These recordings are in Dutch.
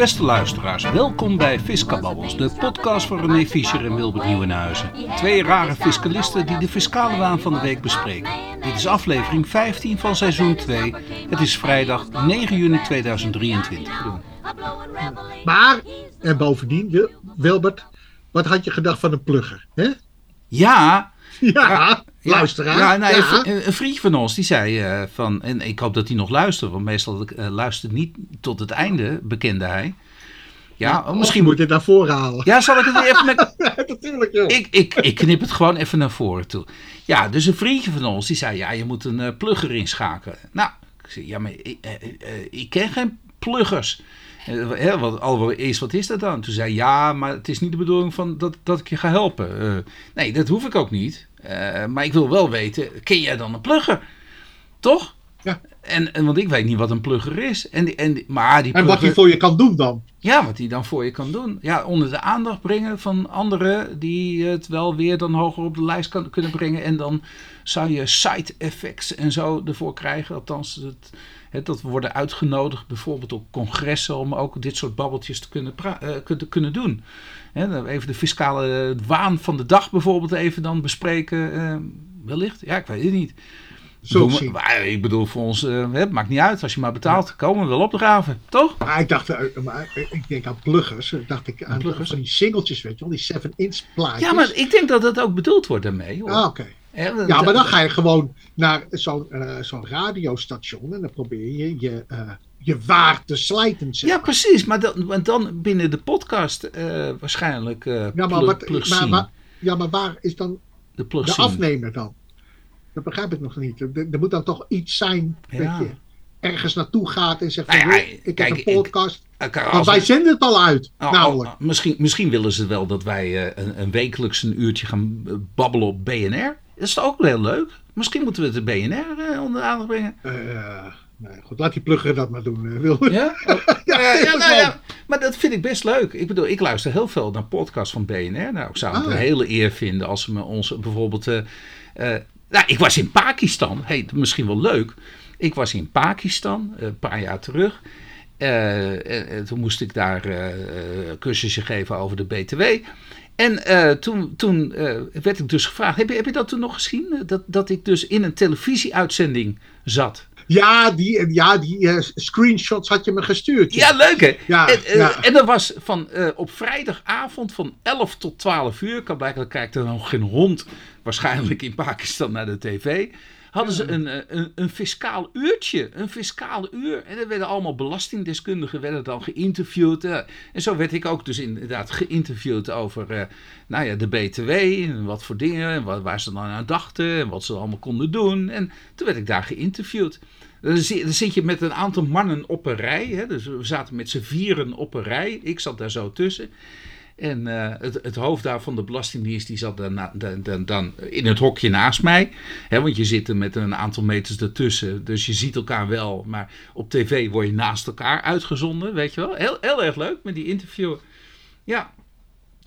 Beste luisteraars, welkom bij Fiscababbels, de podcast van René Fischer en Wilbert Nieuwenhuizen. Twee rare fiscalisten die de fiscale waan van de week bespreken. Dit is aflevering 15 van seizoen 2. Het is vrijdag 9 juni 2023. Maar, en bovendien, Wil- Wilbert, wat had je gedacht van een plugger? Hè? Ja, Ja, luisteraar. Ja, nou, Ja. Een, een vriendje van ons die zei eh, van, en ik hoop dat hij nog luistert, want meestal eh, luistert niet tot het einde, bekende hij. Ja, Of misschien je moet. moet het naar voren halen. Ja, zal ik het even met, natuurlijk, joh. Ik, ik, ik knip het gewoon even naar voren toe. Ja, dus een vriendje van ons die zei: Ja, je moet een eh, plugger inschakelen. Nou, ik zei: Ja, maar ik, ik ken geen pluggers. Wat, allereerst, wat is dat dan? Toen zei hij, ja, maar het is niet de bedoeling van dat, dat ik je ga helpen. Eh, nee, dat hoef ik ook niet. Eh, maar ik wil wel weten, ken jij dan een plugger? Toch? Ja. En, en want ik weet niet wat een plugger is. En, die- en, die- maar die En wat hij voor je kan doen dan. ja, wat hij dan voor je kan doen. Ja, onder de aandacht brengen van anderen die het wel weer dan hoger op de lijst kan, kunnen brengen. En dan zou je side effects en zo ervoor krijgen. Althans, het, het, dat we worden uitgenodigd bijvoorbeeld op congressen om ook dit soort babbeltjes te kunnen, pra- eh, kun- kunnen doen. Hè, even de fiscale waan van de dag bijvoorbeeld even dan bespreken. eh, wellicht, ja, ik weet het niet. Zo we- zien. maar ik bedoel, voor ons, eh, het maakt niet uit. Als je maar betaalt, komen we wel opdraven, toch? Maar ik dacht, eh, maar ik denk aan pluggers. eh, dacht ik aan pluggers? van die singeltjes, weet je wel. Die 7-inch plaatjes. Ja, maar ik denk dat dat ook bedoeld wordt daarmee. Hoor. Ah, oké. Hè, Ja, maar dan ga je gewoon naar zo'n zo'n radiostation. En dan probeer je je, eh, je waar te slijten. Zeg Ja, precies. Maar dan, want dan binnen de podcast eh, waarschijnlijk Ja, maar, plug, wat, plug maar, maar, ja, maar waar is dan de afnemer dan? Dat begrijp ik nog niet. Er, er moet dan toch iets zijn Ja. dat je ergens naartoe gaat en zegt Nou van, ja, "Joh, ik kijk, heb ik- een podcast. Kijk, Want wij zenden het al uit, oh, oh, namelijk. oh, misschien, misschien willen ze wel dat wij een, een wekelijks een uurtje gaan babbelen op BNR. Dat is ook heel leuk? Misschien moeten we het de BNR eh, onder de aandacht brengen. Eh, nee, goed, laat die plugger dat maar doen, eh, Wil. Ja? Ja, Ja, ja, nou ja, maar dat vind ik best leuk. Ik bedoel, ik luister heel veel naar podcasts van BNR. Nou, ik zou het Ah. een hele eer vinden als ze me ons bijvoorbeeld... eh, nou, ik was in Pakistan. Hey, misschien wel leuk. Ik was in Pakistan een paar jaar terug. En- en toen moest ik daar cursusje geven over de BTW. En eh, toen, toen eh, werd ik dus gevraagd, heb je, heb je dat toen nog gezien? Eh, Dat, dat ik dus in een televisieuitzending zat. Ja, die, ja, die screenshots had je me gestuurd. Ja, leuk hè? Ja, en, ja. en dat was van, op vrijdagavond van 11 tot 12 uur. Kan blijkbaar kijkt er nog geen hond waarschijnlijk in Pakistan naar de tv. Hadden ze een, eh, een, een fiscaal uurtje. Een fiscaal uur. En er werden allemaal belastingdeskundigen werden dan geïnterviewd. eh. en zo werd ik ook dus inderdaad geïnterviewd over eh, nou ja, de BTW. En wat voor dingen. En waar, waar ze dan aan dachten. En wat ze allemaal konden doen. En toen werd ik daar geïnterviewd. Dan zit je met een aantal mannen op een rij. Hè? Dus we zaten met z'n vieren op een rij. Ik zat daar zo tussen. En eh, het, het hoofd daar van de Belastingdienst die zat dan, dan, dan, dan in het hokje naast mij. Hè, want je zit er met een aantal meters ertussen. Dus je ziet elkaar wel. Maar op tv word je naast elkaar uitgezonden. Weet je wel. Heel, heel erg leuk met die interview. Ja.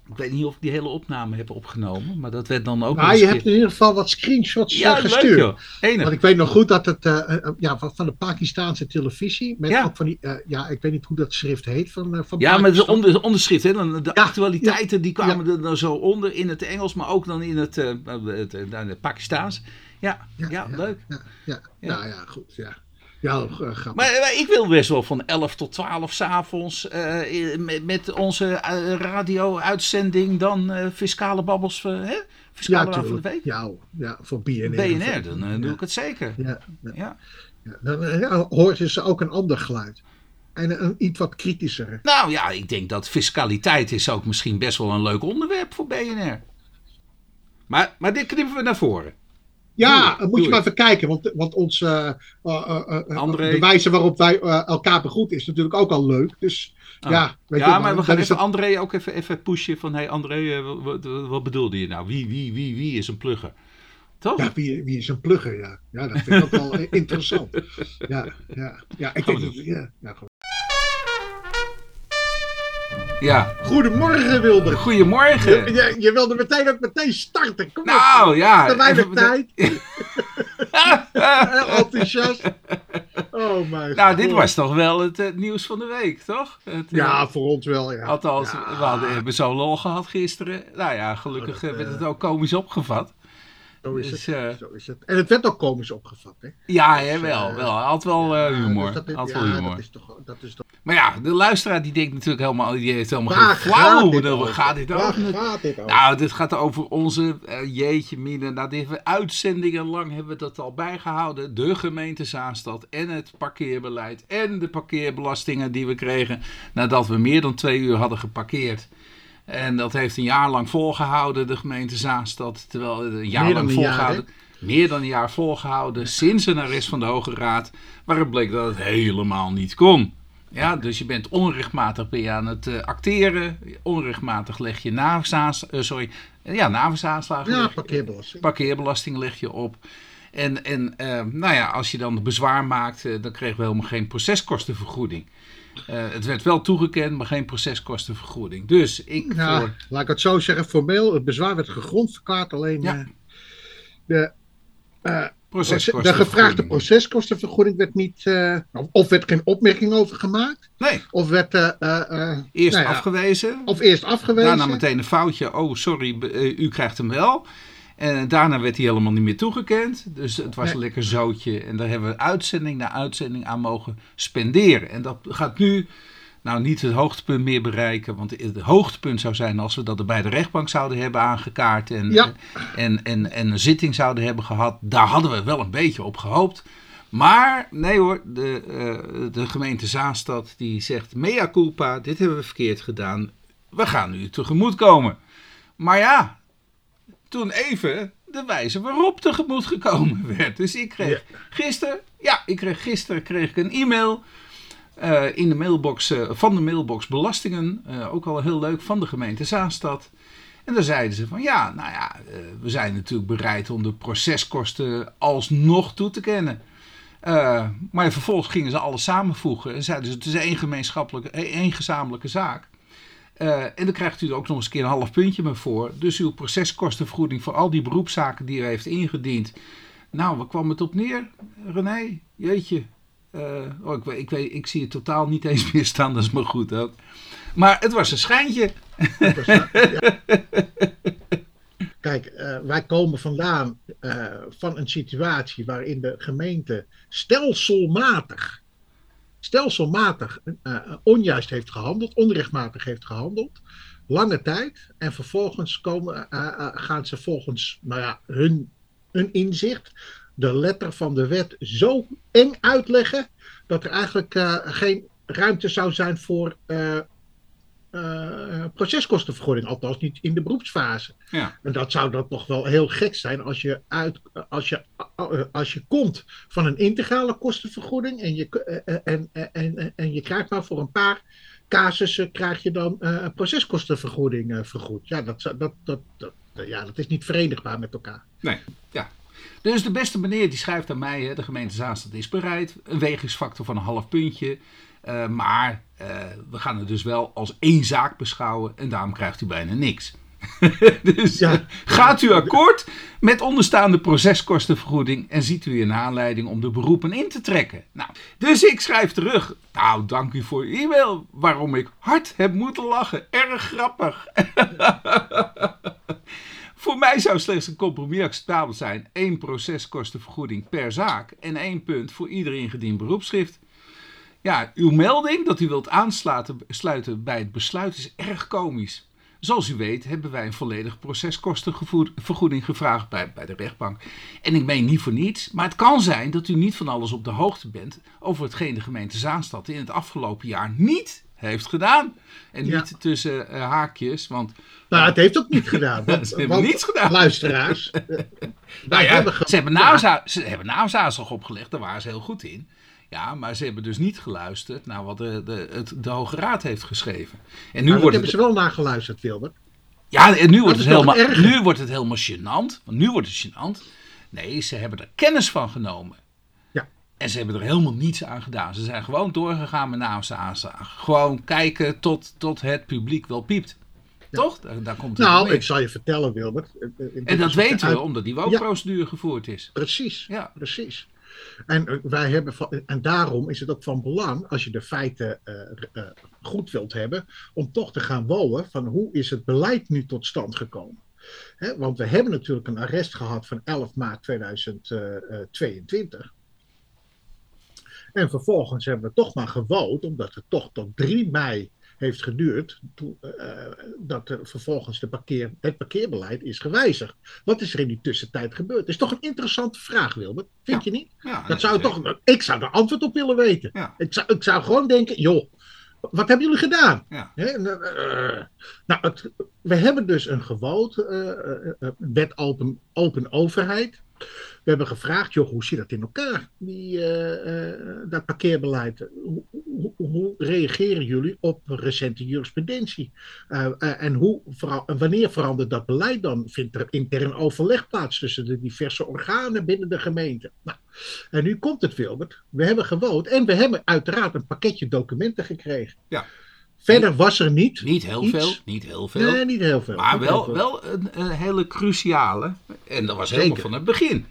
Ik weet niet of ik die hele opname heb opgenomen. Maar dat werd dan ook Maar je hebt in ieder geval wat screenshots Ja, eh, leuk gestuurd. joh. Enig. Want ik weet nog goed dat het eh, eh, ja, van, de Pakistaanse televisie. Met Ja. ook van die, ja, ik weet niet hoe dat schrift heet van, eh, van Ja, met de Pakistan. onder, onderschrift. Hè? Dan De Ja, actualiteiten die kwamen er dan zo onder in het Engels, maar ook dan in het, het, het Pakistaans. Ja, ja, leuk. Ja, ja. Ja. Nou ja, goed. Ja, ja eh, grappig. Maar, maar ik wil best wel van 11 tot 12 s'avonds avonds met, met onze eh, radio-uitzending dan eh, fiscale babbels, eh, hè? Fiscale ja, van de week. Ja, ja, voor BNR. BNR, dan eh, doe ik het zeker. Ja, ja. Dan eh, hoort ze ook een ander geluid. En een, een iets wat kritischer. Nou ja, ik denk dat fiscaliteit is ook misschien best wel een leuk onderwerp voor BNR. Maar, maar dit knippen we naar voren. Ja, moet je maar even kijken. Want, want ons, eh, eh, eh, de wijze waarop wij elkaar begroeten is natuurlijk ook al leuk. Dus Ah. ja, weet ja, je, maar we gaan even André ook even, even pushen van... Hey André, wat, bedoelde je nou? Wie, wie, wie, wie is een plugger? Toch? Ja, wie, wie is een plugger? Ja, ja dat vind ik ook wel interessant. Ja, ja, ja ik denk dat, ja, ja, goed. Ja. Goedemorgen, Wilder. Goedemorgen. Je, je wilde meteen ook meteen starten. Kom op. Nou ja. Te weinig tijd. Heel enthousiast. Oh, mijn Nou, dit was toch wel het, eh, nieuws van de week, toch? Het, eh, Ja, voor ons wel, ja. Althans, Ja. we hadden, hebben zo'n lol gehad gisteren. Nou ja, gelukkig Oh, dat, eh, werd eh, het ook komisch opgevat. Zo is, Dus, het, eh, zo is het. En het werd ook komisch opgevat, hè? Ja, hè, Dus, wel, eh, wel. Had wel eh, humor. dus dat is- had ja, wel humor. Dat is toch, dat is toch... Maar ja, de luisteraar die denkt natuurlijk helemaal, die heeft helemaal Waar geen flauw. gaat dit Waar over? gaat dit Waar over? gaat dit over? Nou, dit gaat over onze, eh, jeetje mine, nou, dit hebben we uitzendingen lang hebben we dat al bijgehouden. De gemeente Zaanstad en het parkeerbeleid en de parkeerbelastingen die we kregen nadat we meer dan twee uur hadden geparkeerd. En dat heeft een jaar lang volgehouden, de gemeente Zaanstad. Terwijl het een jaar lang jaar, volgehouden. meer dan een jaar volgehouden sinds een arrest van de Hoge Raad. Waaruit bleek dat het helemaal niet kon. Ja, dus je bent onrechtmatig ben je aan het eh, acteren. Onrechtmatig leg je navisaans, eh, sorry, ja, navisaanslagen. ja, parkeerbelasting. parkeerbelasting leg je op. En, en eh, nou ja, als je dan bezwaar maakt, dan kregen we helemaal geen proceskostenvergoeding. Eh, het werd wel toegekend, maar geen proceskostenvergoeding. Dus ik Ja, voor... laat ik het zo zeggen, formeel, het bezwaar werd gegrond verklaard, alleen Ja. eh, de, proce- de gevraagde proceskostenvergoeding werd niet, of, werd geen opmerking over gemaakt, Nee, of werd eerst nou ja, afgewezen. of eerst afgewezen. Daarna meteen een foutje. Oh, sorry, u krijgt hem wel. En daarna werd hij helemaal niet meer toegekend. Dus het was Nee. een lekker zootje. En daar hebben we uitzending na uitzending aan mogen spenderen. En dat gaat nu nou niet het hoogtepunt meer bereiken. Want het hoogtepunt zou zijn als we dat bij de rechtbank zouden hebben aangekaart. En, Ja. en, en, en een zitting zouden hebben gehad. Daar hadden we wel een beetje op gehoopt. Maar nee hoor, de, eh, de gemeente Zaanstad die zegt mea culpa, dit hebben we verkeerd gedaan. We gaan u tegemoet komen. Maar ja, toen even de wijze waarop tegemoet gekomen werd. Dus ik kreeg gisteren, ja, ik kreeg gisteren kreeg ik een e-mail eh, in de mailbox eh, van de mailbox belastingen, eh, ook al heel leuk van de gemeente Zaanstad. En daar zeiden ze van ja, nou ja, we zijn natuurlijk bereid om de proceskosten alsnog toe te kennen. Maar vervolgens gingen ze alles samenvoegen en zeiden ze het is één gemeenschappelijke, één gezamenlijke zaak. Eh, en dan krijgt u er ook nog eens een keer een half puntje mee voor. Dus uw proceskostenvergoeding voor al die beroepszaken die u heeft ingediend. Nou, waar kwam het op neer, René? Jeetje. Eh, oh, ik, ik, weet, ik zie het totaal niet eens meer staan, dat is maar goed ook. Maar het was een schijntje. Kijk, eh, wij komen vandaan van een situatie waarin de gemeente stelselmatig, stelselmatig eh, onjuist heeft gehandeld, onrechtmatig heeft gehandeld, lange tijd. En vervolgens komen, eh, eh, gaan ze volgens nou ja, hun, hun inzicht de letter van de wet zo eng uitleggen dat er eigenlijk geen ruimte zou zijn voor eh, eh, proceskostenvergoeding, althans niet in de beroepsfase. Ja. En dat zou dan toch wel heel gek zijn als je, uit, als je, eh, als je komt van een integrale kostenvergoeding en je, en, en, en, en je krijgt maar voor een paar casussen krijg je dan een proceskostenvergoeding vergoed. Ja dat, dat, dat, dat, ja, dat is niet verenigbaar met elkaar. Nee, ja. Dus de beste meneer die schrijft aan mij, de gemeente Zaanstad is bereid. Een wegingsfactor van een half puntje. Eh, maar eh, we gaan het dus wel als één zaak beschouwen en daarom krijgt u bijna niks. dus Ja. gaat u akkoord met onderstaande proceskostenvergoeding en ziet u een aanleiding om de beroepen in te trekken? Nou, dus ik schrijf terug. Nou, dank u voor uw e-mail. Waarom ik hard heb moeten lachen. Erg grappig. Voor mij zou slechts een compromis acceptabel zijn. één proceskostenvergoeding per zaak en één punt voor ieder ingediend beroepsschrift. Ja, uw melding dat u wilt aansluiten sluiten bij het besluit is erg komisch. Zoals u weet hebben wij een volledige proceskostenvergoeding gevraagd bij, bij de rechtbank. En ik meen niet voor niets, maar het kan zijn dat u niet van alles op de hoogte bent over hetgeen de gemeente Zaanstad in het afgelopen jaar niet heeft gedaan. En Ja. niet tussen eh, haakjes, want Nou, het heeft ook niet gedaan. Want, Ze hebben want, niets gedaan. Luisteraars. Nou ja, hebben ze hebben opgelegd, daar waren ze heel goed in. Ja, maar ze hebben dus niet geluisterd naar wat de, de, het, de Hoge Raad heeft geschreven. En nu maar dat wordt hebben het, ze wel nageluisterd, Wilbert. ja, en nu wordt het helemaal, erger. nu wordt het helemaal gênant. Want nu wordt het gênant. Nee, ze hebben er kennis van genomen. Ja. En ze hebben er helemaal niets aan gedaan. Ze zijn gewoon doorgegaan met naamsaanslagen. Gewoon kijken tot, tot het publiek wel piept. Toch? Daar, daar komt het Nou, ik zal je vertellen, Wilbert. eh, eh, En dat weten we uit- omdat die Ja. woonprocedure gevoerd is. Precies, Ja. precies. En, wij hebben en daarom is het ook van belang, als je de feiten goed wilt hebben, om toch te gaan wonen van hoe is het beleid nu tot stand gekomen. want we hebben natuurlijk een arrest gehad van 11 maart 2022. En vervolgens hebben we toch maar gewoond, omdat het toch tot 3 mei heeft geduurd uh, dat er vervolgens de parkeer, het parkeerbeleid is gewijzigd. Wat is er in die tussentijd gebeurd? Dat is toch een interessante vraag, Wilbert? Vind je niet? Ja, dat zou toch, ik zou er antwoord op willen weten. Ik, zou, ik zou gewoon denken, joh, wat hebben jullie gedaan? Ja. Uh, nou, het, we hebben dus een gewoond, uh, wet open, open overheid. We hebben gevraagd, joh, hoe zit dat in elkaar, die, uh, dat parkeerbeleid? Hoe, hoe, reageren jullie op recente jurisprudentie? Uh, en hoe, wanneer verandert dat beleid dan? Vindt er intern overleg plaats tussen de diverse organen binnen de gemeente? Nou, en nu komt het, Wilbert. We hebben gewoond en we hebben uiteraard een pakketje documenten gekregen. Ja. Verder was er niet. Niet heel veel. Niet heel veel. Nee, niet heel veel. Maar wel, wel een, een, hele cruciale. En dat was helemaal van het begin.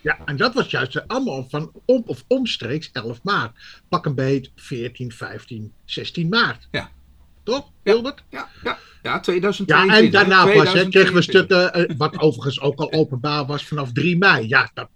Ja, en dat was juist allemaal van om of omstreeks 11 maart. Pak een beet 14, 15, 16 maart. Ja. Toch, Wilbert? Ja, ja, ja 2022. Ja, en daarna pas hè, kregen we stukken, uh, wat overigens ook al openbaar was vanaf 3 mei. Ja, dat,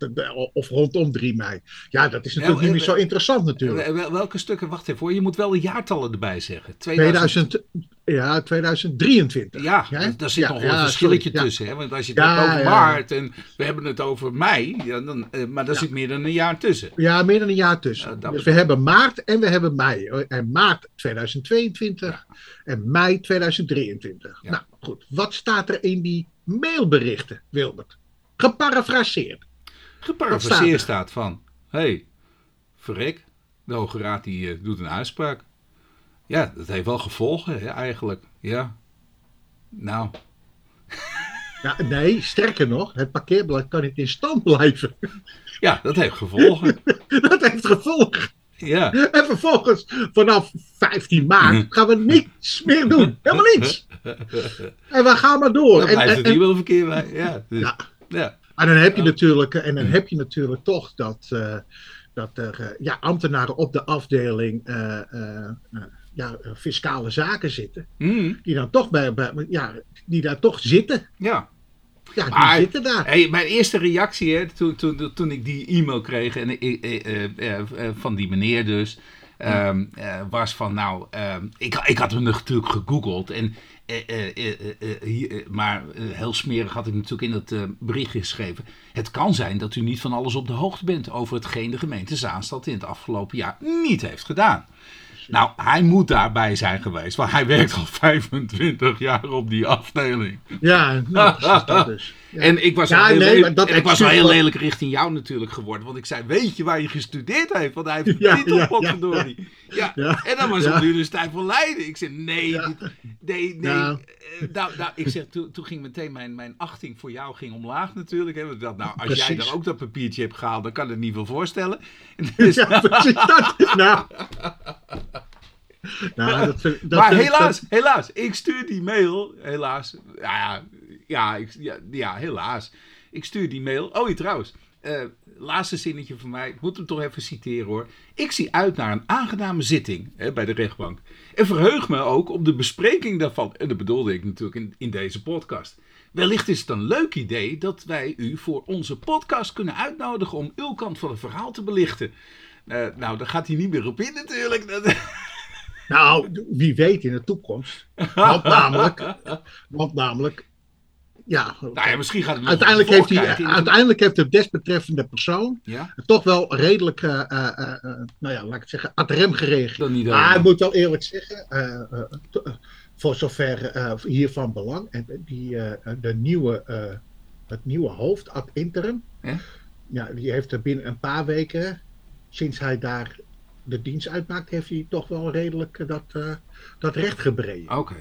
of rondom 3 mei. Ja, dat is natuurlijk niet meer zo interessant natuurlijk. Welke stukken, wacht even hoor, je moet wel de jaartallen erbij zeggen. 2000, ja, 2023. Ja, daar zit nog wel een verschilletje tussen. Hè? Want als je het hebt over maart en we hebben het over mei, ja, dan, eh, maar daar zit meer dan een jaar tussen. Ja, meer dan een jaar tussen. dus we hebben maart en we hebben mei. En maart 2022 en mei 2023. Nou goed, wat staat er in die mailberichten, Wilbert? Geparafraseerd. Geparafraseerd staat van, hey, verrek, de Hoge Raad die, uh, doet een uitspraak. Ja, dat heeft wel gevolgen hè, eigenlijk. Ja. Nou. Ja, nee, sterker nog, het parkeerbeleid kan niet in stand blijven. Ja, dat heeft gevolgen. dat heeft gevolgen. Ja. En vervolgens, vanaf 15 maart, gaan we niets meer doen. Helemaal niets. En we gaan maar door. Dan blijft en, het wel verkeer bij. Ja, dus, ja. ja. En dan heb je natuurlijk, en dan heb je natuurlijk toch dat, uh, dat er uh, ja, ambtenaren op de afdeling uh, ja, fiscale zaken zitten. Mm. Die dan toch bij, bij, ja, die daar toch zitten. Ja. Ja, die maar, zitten daar. Hey, mijn eerste reactie hè, toen, toen, toen ik die e-mail kreeg en, uh, uh, van die meneer dus, um, was van nou, um, ik, ik had hem natuurlijk gegoogeld en hier, maar heel smerig had ik natuurlijk in dat bericht geschreven. Het kan zijn dat u niet van alles op de hoogte bent over hetgeen de gemeente Zaanstad in het afgelopen jaar niet heeft gedaan. Nou, hij moet daarbij zijn geweest, want hij werkt al 25 jaar op die afdeling. Ja, nou, dat dus. Ja. En ik was, ja, heel, nee, lelijk, ik was wel heel lelijk richting jou natuurlijk geworden. Want ik zei, weet je waar je gestudeerd heeft? Want hij heeft een ja, titel, ja, potverdorie. Ja, ja. En dan was het de Universiteit van Leiden. Ik zei, nee, nee, nee. Uh, nou, nou, ik zeg, toen, toen ging meteen mijn, mijn achting voor jou ging omlaag natuurlijk. Hè. Dat, nou, als precies. jij daar ook dat papiertje hebt gehaald, dan kan ik het niet veel voorstellen. Dus, ja, precies. Dat, nou. Nou, dat, dat, maar helaas, helaas, ik stuur die mail, helaas, ja, ja, ik, ja, ja, helaas. Ik stuur die mail. Oh, je trouwens, uh, laatste zinnetje van mij, ik moet hem toch even citeren hoor. Ik zie uit naar een aangename zitting hè, bij de rechtbank. En verheug me ook op de bespreking daarvan. En dat bedoelde ik natuurlijk in, in deze podcast. Wellicht is het een leuk idee dat wij u voor onze podcast kunnen uitnodigen om uw kant van het verhaal te belichten. Uh, nou, daar gaat hij niet meer op in natuurlijk. Nou, wie weet in de toekomst. Want namelijk, want namelijk ja, nou ja, misschien gaat het uiteindelijk heeft, hij, uiteindelijk heeft de desbetreffende persoon ja? toch wel redelijk, uh, uh, uh, nou ja, laat ik het zeggen, ad rem gereageerd. Maar ik moet wel eerlijk zeggen, voor zover hiervan belang, en die, de nieuwe, het nieuwe hoofd ad interim, ja, die heeft er binnen een paar weken, sinds hij daar de dienst uitmaakt, heeft hij toch wel redelijk dat dat recht gebreien. Oké.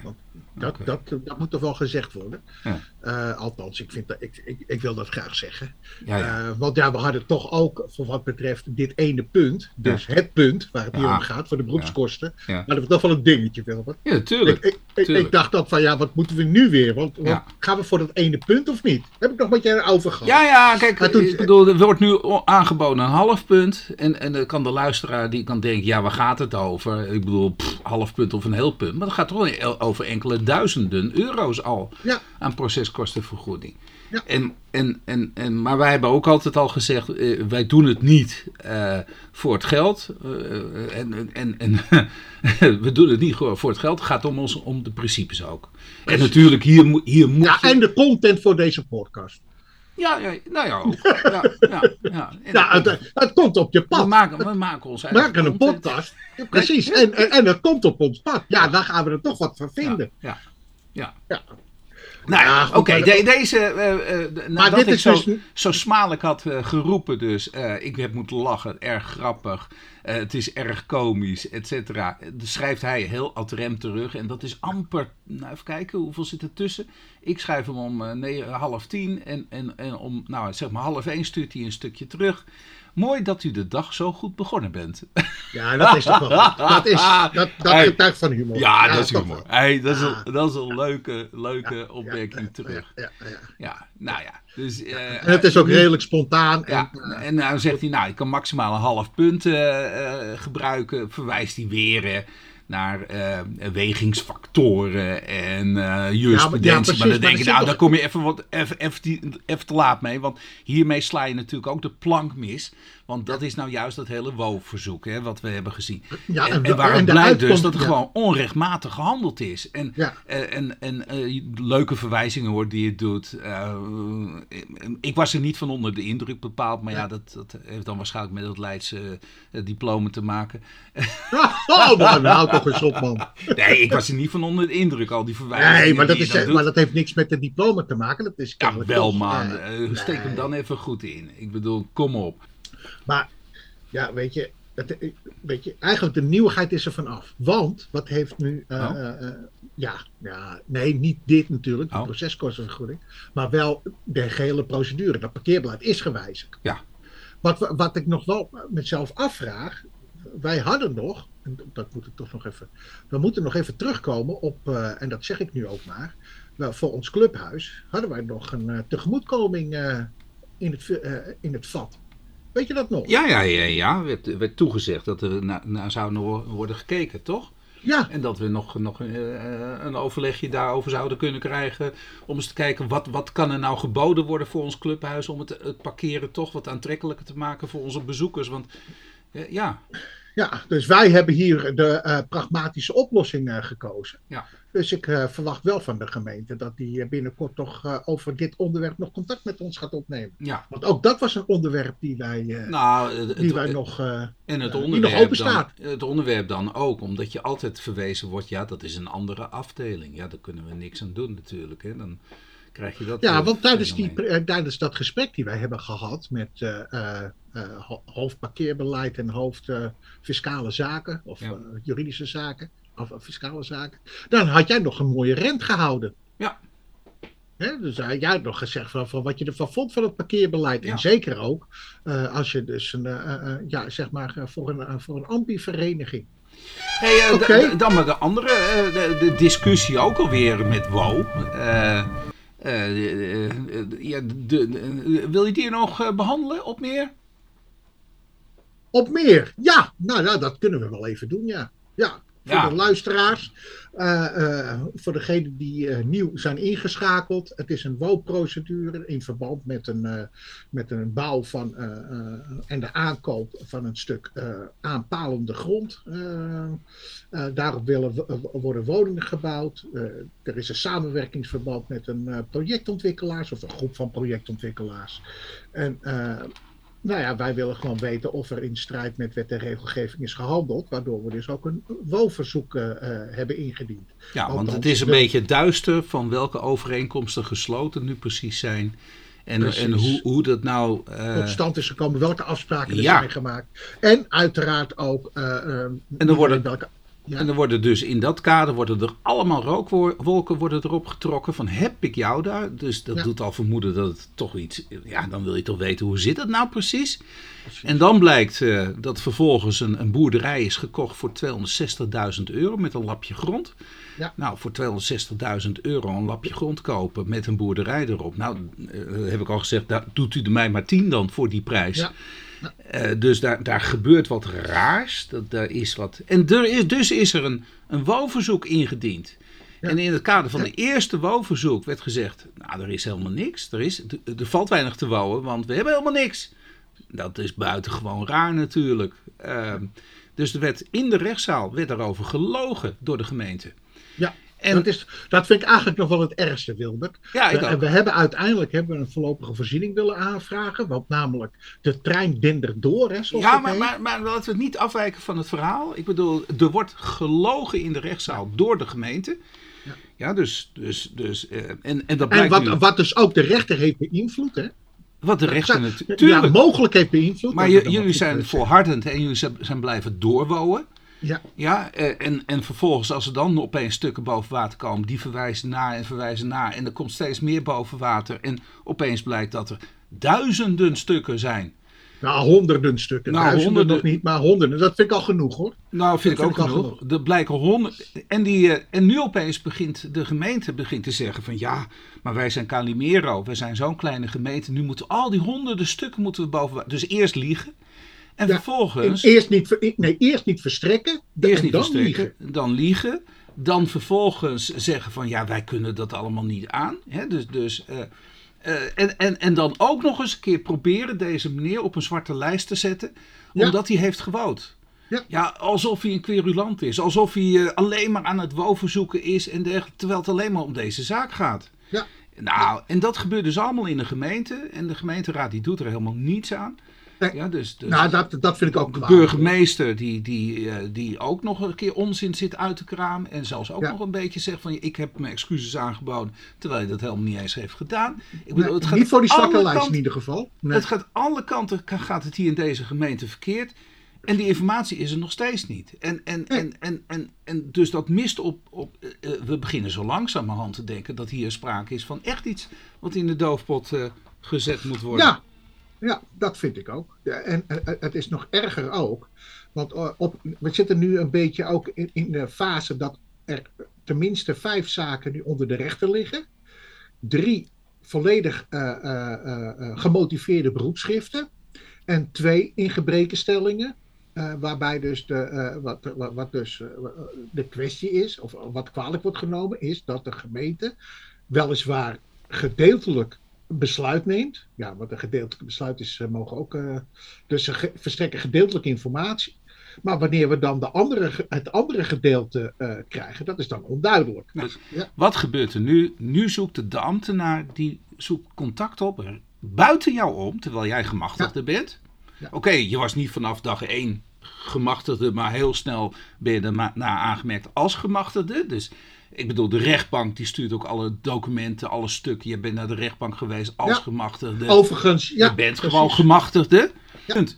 Dat, dat, dat moet toch wel gezegd worden. Ja. Eh, althans, ik, vind dat, ik, ik, ik wil dat graag zeggen. Ja, ja. Eh, want ja, we hadden toch ook voor wat betreft dit ene punt, dus het punt waar het hier om gaat, voor de beroepskosten, hadden we toch wel een dingetje, Wilbert. ja, tuurlijk. Ik, ik, dacht dan van ja, wat moeten we nu weer? Want, gaan we voor dat ene punt of niet? Heb ik nog met jij over gehad? Ja, ja, kijk, Maar toen- ik bedoel, er wordt nu aangeboden een half punt. En, en dan kan de luisteraar die kan denken, ja, waar gaat het over? Ik bedoel, pff, half punt of een heel punt. Maar het gaat toch over enkele duizenden euro's al Ja. aan proceskostenvergoeding. Ja. En, en, en, en, maar wij hebben ook altijd al gezegd, eh, wij doen het niet eh, voor het geld. Eh, en en, en we doen het niet gewoon voor het geld. Het gaat om, ons, om de principes ook. En natuurlijk, hier, moet- hier moet Ja, je- en de content voor deze podcast. Ja, ja, nou ja, ook. Ja, ja, ja. Ja, het, het komt op je we, pad. maken, we maken ons We eigen maken een podcast. Ja, precies. En, en, en het komt op ons pad. Ja, daar gaan we er toch wat van vinden. Ja, ja. Ja. Nou ja, oké, de- deze, eh, eh, nadat dit ik is zo, dus- zo had eh, geroepen dus, ik heb moeten lachen, erg grappig, het is erg komisch, et cetera. Schrijft hij heel ad rem terug en dat is amper, nou even kijken, hoeveel zit er tussen? Ik schrijf hem om half tien en, en, en om, nou zeg maar half één stuurt hij een stukje terug. Mooi dat u de dag zo goed begonnen bent. Ja, dat is toch wel. Dat, is, dat, dat Hey. getuigt van humor. Ja, dat is humor. Hey, dat, is Ja. een, dat is een leuke, leuke Ja, opmerking ja, terug. Ja, ja, ja. Ja, nou ja. Dus, eh, En het is ook redelijk spontaan. Ja, En, eh, en dan zegt hij, nou, ik kan maximaal een half punt eh, gebruiken. Verwijst hij weer naar eh, wegingsfactoren en eh jurisprudentie. precies, maar dan maar denk er je, nou, daar kom je even, wat, even, even, even te laat mee. Want hiermee sla je natuurlijk ook de plank mis. Want dat is nou juist dat hele WO-verzoek, hè, wat we hebben gezien. Ja, en, en- en waar en het de blijkt dus dat er ja. gewoon onrechtmatig gehandeld is. En, Ja. eh, en, en eh, leuke verwijzingen hoor die je doet. Eh, ik was er niet van onder de indruk bepaald. Maar ja, dat, dat heeft dan waarschijnlijk met het Leidse diploma te maken. Oh, nou, nou toch eens op, man. Nee, ik was er niet van onder de indruk. Al die verwijzingen Nee, maar dat, is, maar dat heeft niks met het diploma te maken. Dat is Ja, wel man. Eh, steek hem nee. dan even goed in. Ik bedoel, kom op. Maar ja, weet je, het, weet je, eigenlijk de nieuwigheid is er vanaf. Want wat heeft nu. eh, Oh. eh, eh, ja, ja, nee, niet dit natuurlijk, de Oh. proceskostenvergoeding. Maar wel de gehele procedure. Dat parkeerbeleid is gewijzigd. Ja. Wat, wat ik nog wel mezelf afvraag. Wij hadden nog, en dat moet ik toch nog even. We moeten nog even terugkomen op, eh, en dat zeg ik nu ook maar. Wel, voor ons clubhuis hadden wij nog een eh, tegemoetkoming eh, in, het, eh, in het vat. Weet je dat nog? Ja, ja, ja, ja. Werd, werd toegezegd dat er naar, naar zou worden gekeken, toch? Ja, En dat we nog, nog eh, een overlegje daarover zouden kunnen krijgen. Om eens te kijken, wat, wat kan er nou geboden worden voor ons clubhuis. Om het, het parkeren toch wat aantrekkelijker te maken voor onze bezoekers. Want eh, ja, Ja, dus wij hebben hier de eh, pragmatische oplossing gekozen. Ja. Dus ik eh, verwacht wel van de gemeente dat die eh, binnenkort toch eh, over dit onderwerp nog contact met ons gaat opnemen. ja. Want ook dat was een onderwerp die wij, Nou, het, die het- wij nog. en het onderwerp, nog open dan, staat. het onderwerp dan ook, omdat je altijd verwezen wordt, ja, dat is een andere afdeling. Ja, daar kunnen we niks aan doen natuurlijk. Hè. Dan krijg je dat. ja, want tijdens, die, tijdens dat gesprek die wij hebben gehad met eh, eh, eh, ho- hoofd parkeerbeleid en hoofd fiscale zaken, of Ja. juridische zaken, of eh, fiscale zaken, dan had jij nog een mooie rent gehouden. Ja. Hè, dus uh, jij had nog gezegd van, van wat je ervan vond van het parkeerbeleid. Ja. En zeker ook eh, als je dus een, eh, eh, eh, ja, zeg maar, eh, voor een, eh, voor een ambi-vereniging. Hey, eh, dan maar de andere eh, de, de discussie ook alweer met WO. Eh, eh, eh, eh, ja, de, de- wil je die nog eh, behandelen op meer? Op meer, ja, nou, nou dat kunnen we wel even doen, ja. Ja, voor de luisteraars, eh, eh, voor degenen die eh, nieuw zijn ingeschakeld. Het is een WO-procedure in verband met een, met een bouw van, en de aankoop van een stuk aanpalende grond. Daarop willen, worden woningen gebouwd. Er is een samenwerkingsverband met een projectontwikkelaars of een groep van projectontwikkelaars. En nou ja, wij willen gewoon weten of er in strijd met wet en regelgeving is gehandeld. Waardoor we dus ook een WO-verzoek eh, eh, hebben ingediend. Ja, Want want dan het is een de- beetje duister van welke overeenkomsten gesloten nu precies zijn. En, Precies. en hoe, hoe dat nou. eh, Tot stand is gekomen, welke afspraken er ja. zijn gemaakt. En uiteraard ook. eh, eh, niet worden- welke, Ja. En dan worden dus in dat kader worden er allemaal rookwolken worden erop getrokken van heb ik jou daar? Dus dat Ja. doet al vermoeden dat het toch iets... Ja, dan wil je toch weten hoe zit het nou precies? En dan blijkt eh, dat vervolgens een, een boerderij is gekocht voor 260.000 euro met een lapje grond. Ja. Nou, voor 260.000 euro een lapje grond kopen met een boerderij erop. Nou, eh, heb ik al gezegd, daar doet u er mij maar 10 dan voor die prijs. Ja. Eh, dus daar, daar gebeurt wat raars. Dat, daar is wat. En er is, dus is er een, een woonverzoek ingediend. Ja. En in het kader van de eerste woonverzoek werd gezegd: Nou, er is helemaal niks. Er, is, er, valt weinig te wonen, want we hebben helemaal niks. Dat is buitengewoon raar natuurlijk. Ehm, dus er werd in de rechtszaal werd daarover gelogen door de gemeente. Ja, En- dat, is, dat vind ik eigenlijk nog wel het ergste, Wilbert. Ja, ik We, ook. we hebben uiteindelijk hebben we een voorlopige voorziening willen aanvragen. Want namelijk de trein dendert door. Hè, Ja, maar, maar, maar laten we het niet afwijken van het verhaal. Ik bedoel, er wordt gelogen in de rechtszaal door de gemeente. Ja. Ja, dus, dus, dus eh, en, en dat En blijkt wat, nu, wat dus ook de rechter heeft beïnvloed. Hè? wat de rechter Ja, natuurlijk. mogelijk heeft beïnvloed. maar jullie zijn volhardend en jullie zijn- blijven doorwouden. Ja, Ja, eh, en, en vervolgens als er dan opeens stukken boven water komen, die verwijzen naar en verwijzen naar. En er komt steeds meer boven water. En opeens blijkt dat er duizenden stukken zijn. nou, honderden stukken. Nou, Duizenden honderden- nog niet, maar honderden. Dat vind ik al genoeg hoor. Nou, vind ik ook ik al genoeg. Er blijken honderd. En, die, eh, en nu opeens begint de gemeente begint te zeggen van ja, maar wij zijn Calimero, wij zijn zo'n kleine gemeente. Nu moeten al die honderden stukken moeten we boven. water. Dus eerst liegen. En Ja, vervolgens Eerst niet, nee, eerst niet verstrekken. eerst niet dan verstrekken, liegen. dan liegen. Dan vervolgens zeggen van ja, wij kunnen dat allemaal niet aan. Hè? Dus, dus, eh, eh, en, en, en dan ook nog eens een keer proberen deze meneer op een zwarte lijst te zetten. Ja. Omdat hij heeft gewoond. Ja. alsof hij een querulant is. Alsof hij eh, alleen maar aan het woonverzoeken is. En dergelijke, terwijl het alleen maar om deze zaak gaat. Ja. Nou, en dat gebeurt dus allemaal in de gemeente. En de gemeenteraad die doet er helemaal niets aan. Ja, dus, dus Nou, dat, dat vind ik ook de kwaad. burgemeester die, die, eh, die ook nog een keer onzin zit uit te kramen. En zelfs ook Ja. nog een beetje zegt van ik heb mijn excuses aangeboden. Terwijl hij dat helemaal niet eens heeft gedaan. Ik bedoel, Nee, het gaat niet voor die zwakke lijst in ieder geval. Nee. Het gaat alle kanten gaat het hier in deze gemeente verkeerd. En die informatie is er nog steeds niet. En, en, en, en, en, en dus dat mist op. op eh, eh, we beginnen zo langzamerhand te denken dat hier sprake is van echt iets wat in de doofpot gezet moet worden. Ja, ja, dat vind ik ook. En eh, het is nog erger ook. Want eh, op, we zitten nu een beetje ook in, de fase dat er tenminste vijf zaken nu onder de rechter liggen. Drie volledig eh, eh, eh, eh, gemotiveerde beroepschriften. En twee ingebrekenstellingen. eh, waarbij dus, de, eh, wat, wat, dus eh, de kwestie is, of wat kwalijk wordt genomen, is dat de gemeente weliswaar gedeeltelijk besluit neemt. Ja, wat een gedeeltelijk besluit is, eh, mogen ook. eh, dus ze ge- verstrekken gedeeltelijke informatie. Maar wanneer we dan de andere, het andere gedeelte eh, krijgen, dat is dan onduidelijk. Dus Ja. Wat gebeurt er nu? Nu zoekt de ambtenaar die zoekt contact op er buiten jou om, terwijl jij gemachtigde bent. Ja. Oké, je was niet vanaf dag één gemachtigde, maar heel snel ben je daarna aangemerkt als gemachtigde. Dus ik bedoel, de rechtbank die stuurt ook alle documenten, alle stukken. Je bent naar de rechtbank geweest als Ja. gemachtigde. Overigens, ja, je bent precies. gewoon gemachtigde. Ja. Punt.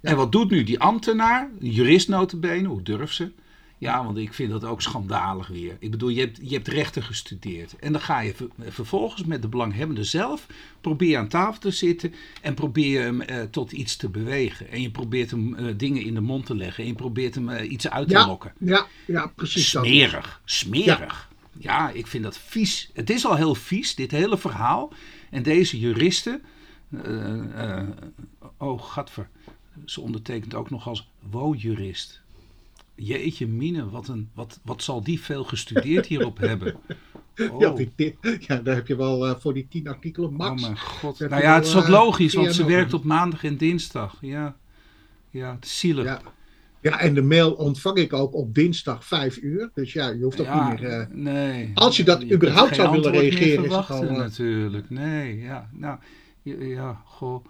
En wat doet nu die ambtenaar, de jurist notabene, hoe durft ze? Ja, want ik vind dat ook schandalig weer. Ik bedoel, je hebt, je hebt rechten gestudeerd. En dan ga je ver- vervolgens met de belanghebbende zelf... probeer aan tafel te zitten en probeer je hem eh, tot iets te bewegen. En je probeert hem eh, dingen in de mond te leggen. En je probeert hem eh, iets uit te Ja, lokken. ja, ja, precies. dat. Smerig, smerig. Ja. ik vind dat vies. Het is al heel vies, dit hele verhaal. En deze juristen... oh, gadver. Ze ondertekent ook nog als wo-jurist. Jeetje mine, wat, een, wat, wat zal die veel gestudeerd hierop hebben. Oh, Ja, die, ja, daar heb je wel eh, voor die tien artikelen oh max. mijn god. Nou ja, het is ook eh, logisch, want ze werkt op maandag en dinsdag. Ja, ja het is zielig. ja. ja, en de mail ontvang ik ook op dinsdag 5 uur. Dus ja, je hoeft ook Ja, niet meer. eh, nee. als je dat überhaupt zou willen reageren, is het al, eh, natuurlijk. Nee, ja. Nou, ja, goh.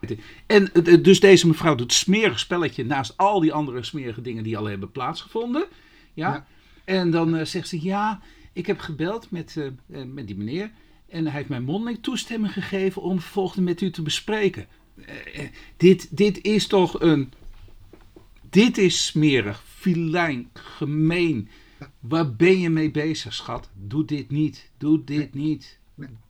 En dus deze mevrouw doet smerig spelletje naast al die andere smerige dingen die al hebben plaatsgevonden. Ja. Ja. En dan eh, zegt ze, ja, ik heb gebeld met, eh, eh, met die meneer. En hij heeft mij mondeling toestemming gegeven om vervolgens met u te bespreken. Dit, dit is toch een Dit is smerig, filijn, gemeen. Waar ben je mee bezig, schat? Doe dit niet. Doe dit niet.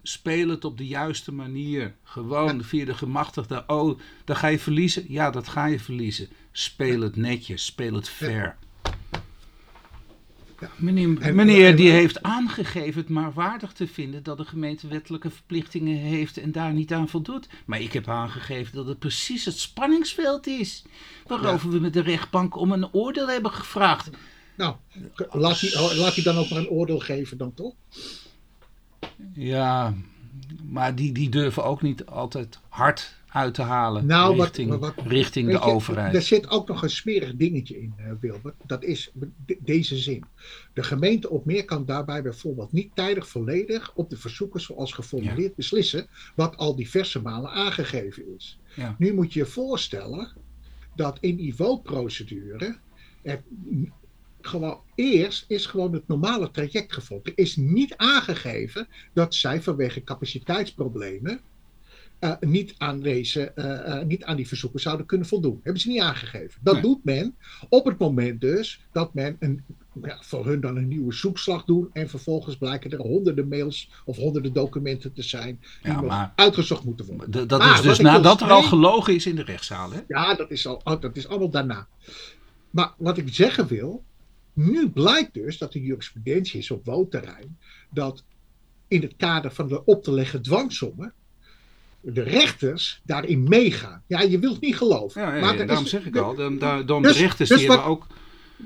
Speel het op de juiste manier. Gewoon via de gemachtigde. Oh, dan ga je verliezen. Ja, dat ga je verliezen. Speel het netjes. Speel het fair. Meneer, En- meneer en- die heeft aangegeven het maar waardig te vinden dat de gemeente wettelijke verplichtingen heeft en daar niet aan voldoet. Maar ik heb aangegeven dat het precies het spanningsveld is waarover we met de rechtbank om een oordeel hebben gevraagd. Nou, laat hij, laat hij dan ook maar een oordeel geven dan toch? Ja, maar die, die durven ook niet altijd hard uit te halen Nou, richting, wat- richting de je, overheid. Er zit ook nog een smerig dingetje in, eh, Wilbert. Dat is de- deze zin. De gemeente op meer kan daarbij bijvoorbeeld niet tijdig volledig op de verzoeken zoals geformuleerd beslissen, wat al diverse malen aangegeven is. Ja. Nu moet je je voorstellen dat in er gewoon eerst is gewoon het normale traject gevolgd. Er is niet aangegeven dat zij vanwege capaciteitsproblemen eh, niet, aan deze, eh, eh, niet aan die verzoeken zouden kunnen voldoen. Hebben ze niet aangegeven. Dat Nee. doet men op het moment dus dat men een, ja, voor hun dan een nieuwe zoekslag doet en vervolgens blijken er honderden mails of honderden documenten te zijn die Ja, nog maar- uitgezocht moeten worden. Dat Maar is dus nadat er al gelogen is in de rechtszaal. Hè? Ja, dat is, al, oh, dat is allemaal daarna. Maar wat ik zeggen wil, nu blijkt dus dat de jurisprudentie is op woonterrein, dat in het kader van de op te leggen dwangsommen, de rechters daarin meegaan. Ja, je wilt niet geloven. Ja, ja, maar ja, daarom is- zeg ik al. Dan, dan, dan Dus- de rechters dus die wat- hebben ook...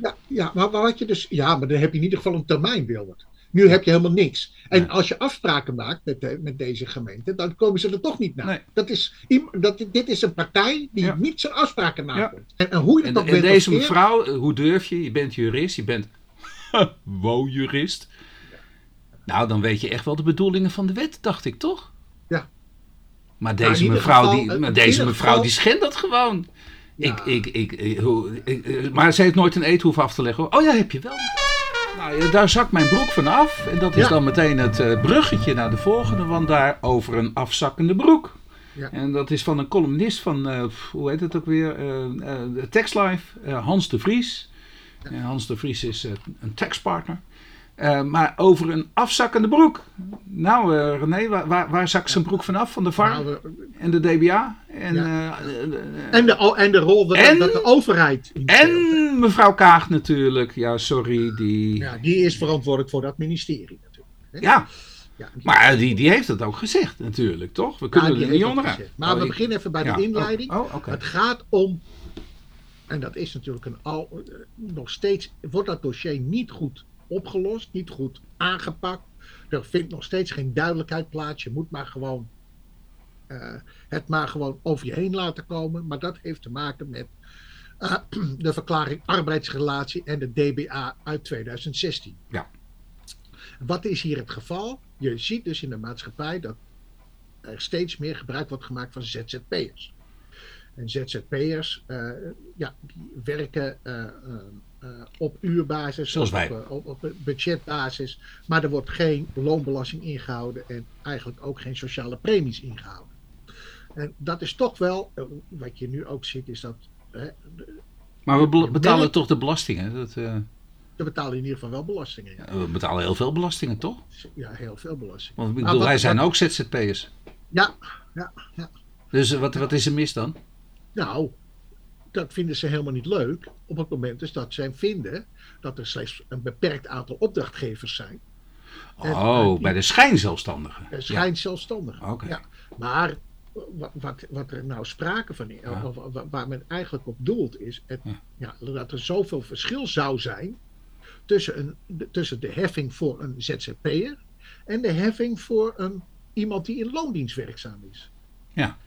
Ja, ja, maar, maar wat je dus, ja, maar dan heb je in ieder geval een termijn, Wilbert. Nu heb je helemaal niks. En als je afspraken maakt met, de- met deze gemeente, dan komen ze er toch niet naar. Nee. Dat is, dat, dit is een partij die Ja. niet zijn afspraken Ja. nakomt. En, en hoe je En, ook en bent deze mevrouw, eh, hoe durf je? Je bent jurist, je bent wow-jurist. Nou, dan weet je echt wel de bedoelingen van de wet, dacht ik, toch? Ja. Maar Nou, deze mevrouw, geval, die, eh, maar deze mevrouw geval- die schendt dat gewoon. Ja. Ik, ik, ik, ik- hoe, ik- eh, maar ze heeft nooit een eet hoeven af te leggen. hoor. Oh ja, heb je wel. Nou, ja, daar zakt mijn broek van af. En dat is Ja. dan meteen het eh, bruggetje naar de volgende, want daar over een afzakkende broek. Ja. En dat is van een columnist van, eh, hoe heet het ook weer, eh eh, Textlife, Hans de Vries. En Hans de Vries is een tekstpartner. Eh, maar over een afzakkende broek. Nou, eh, René, waar, waar, waar zakt zijn broek vanaf? Van de VAR Nou, en de DBA? En, Ja. eh, en, de, en de rol dat, En- dat de overheid. speelt. en mevrouw Kaag natuurlijk. Ja, sorry. Die, ja, Ja, die is verantwoordelijk voor dat ministerie natuurlijk. Ja, die- maar die, die heeft het ook gezegd natuurlijk, toch? We ja, kunnen er niet dat onderuit. Maar Oh, we beginnen even bij ja. de inleiding. Oh, oh, oké. Het gaat om, en dat is natuurlijk een al, nog steeds, wordt dat dossier niet goed opgelost, niet goed aangepakt. Er vindt nog steeds geen duidelijkheid plaats. Je moet maar gewoon eh, het maar gewoon over je heen laten komen. Maar dat heeft te maken met eh, de verklaring arbeidsrelatie en de DBA uit 2016. Ja. Wat is hier het geval? Je ziet dus in de maatschappij dat er steeds meer gebruik wordt gemaakt van ZZP'ers. En ZZP'ers, eh, ja, die werken op uurbasis, Zoals op, wij. eh, op, op budgetbasis, maar er wordt geen loonbelasting ingehouden en eigenlijk ook geen sociale premies ingehouden. En dat is toch wel, eh, wat je nu ook ziet, is dat hè, Maar we betalen toch de belastingen? Dat, eh, we betalen in ieder geval wel belastingen. Ja, we betalen heel veel belastingen, toch? ja heel veel belasting. Want ik Maar bedoel, wat- wij zijn wat- ook ZZP'ers. Ja, ja, ja. Dus eh, wat, wat is er mis dan? Nou, dat vinden ze helemaal niet leuk. Op het moment dus dat zij vinden dat er slechts een beperkt aantal opdrachtgevers zijn. Oh, eh, bij de schijnzelfstandigen. Schijnt zelfstandig. Oké. Ja. Maar wat, wat, wat er nou sprake van is, Ja. of wa- waar men eigenlijk op doelt, is het, Ja. ja, dat er zoveel verschil zou zijn tussen, een, de- tussen de heffing voor een ZZP'er en de heffing voor een, iemand die in loondienst werkzaam is. Ja.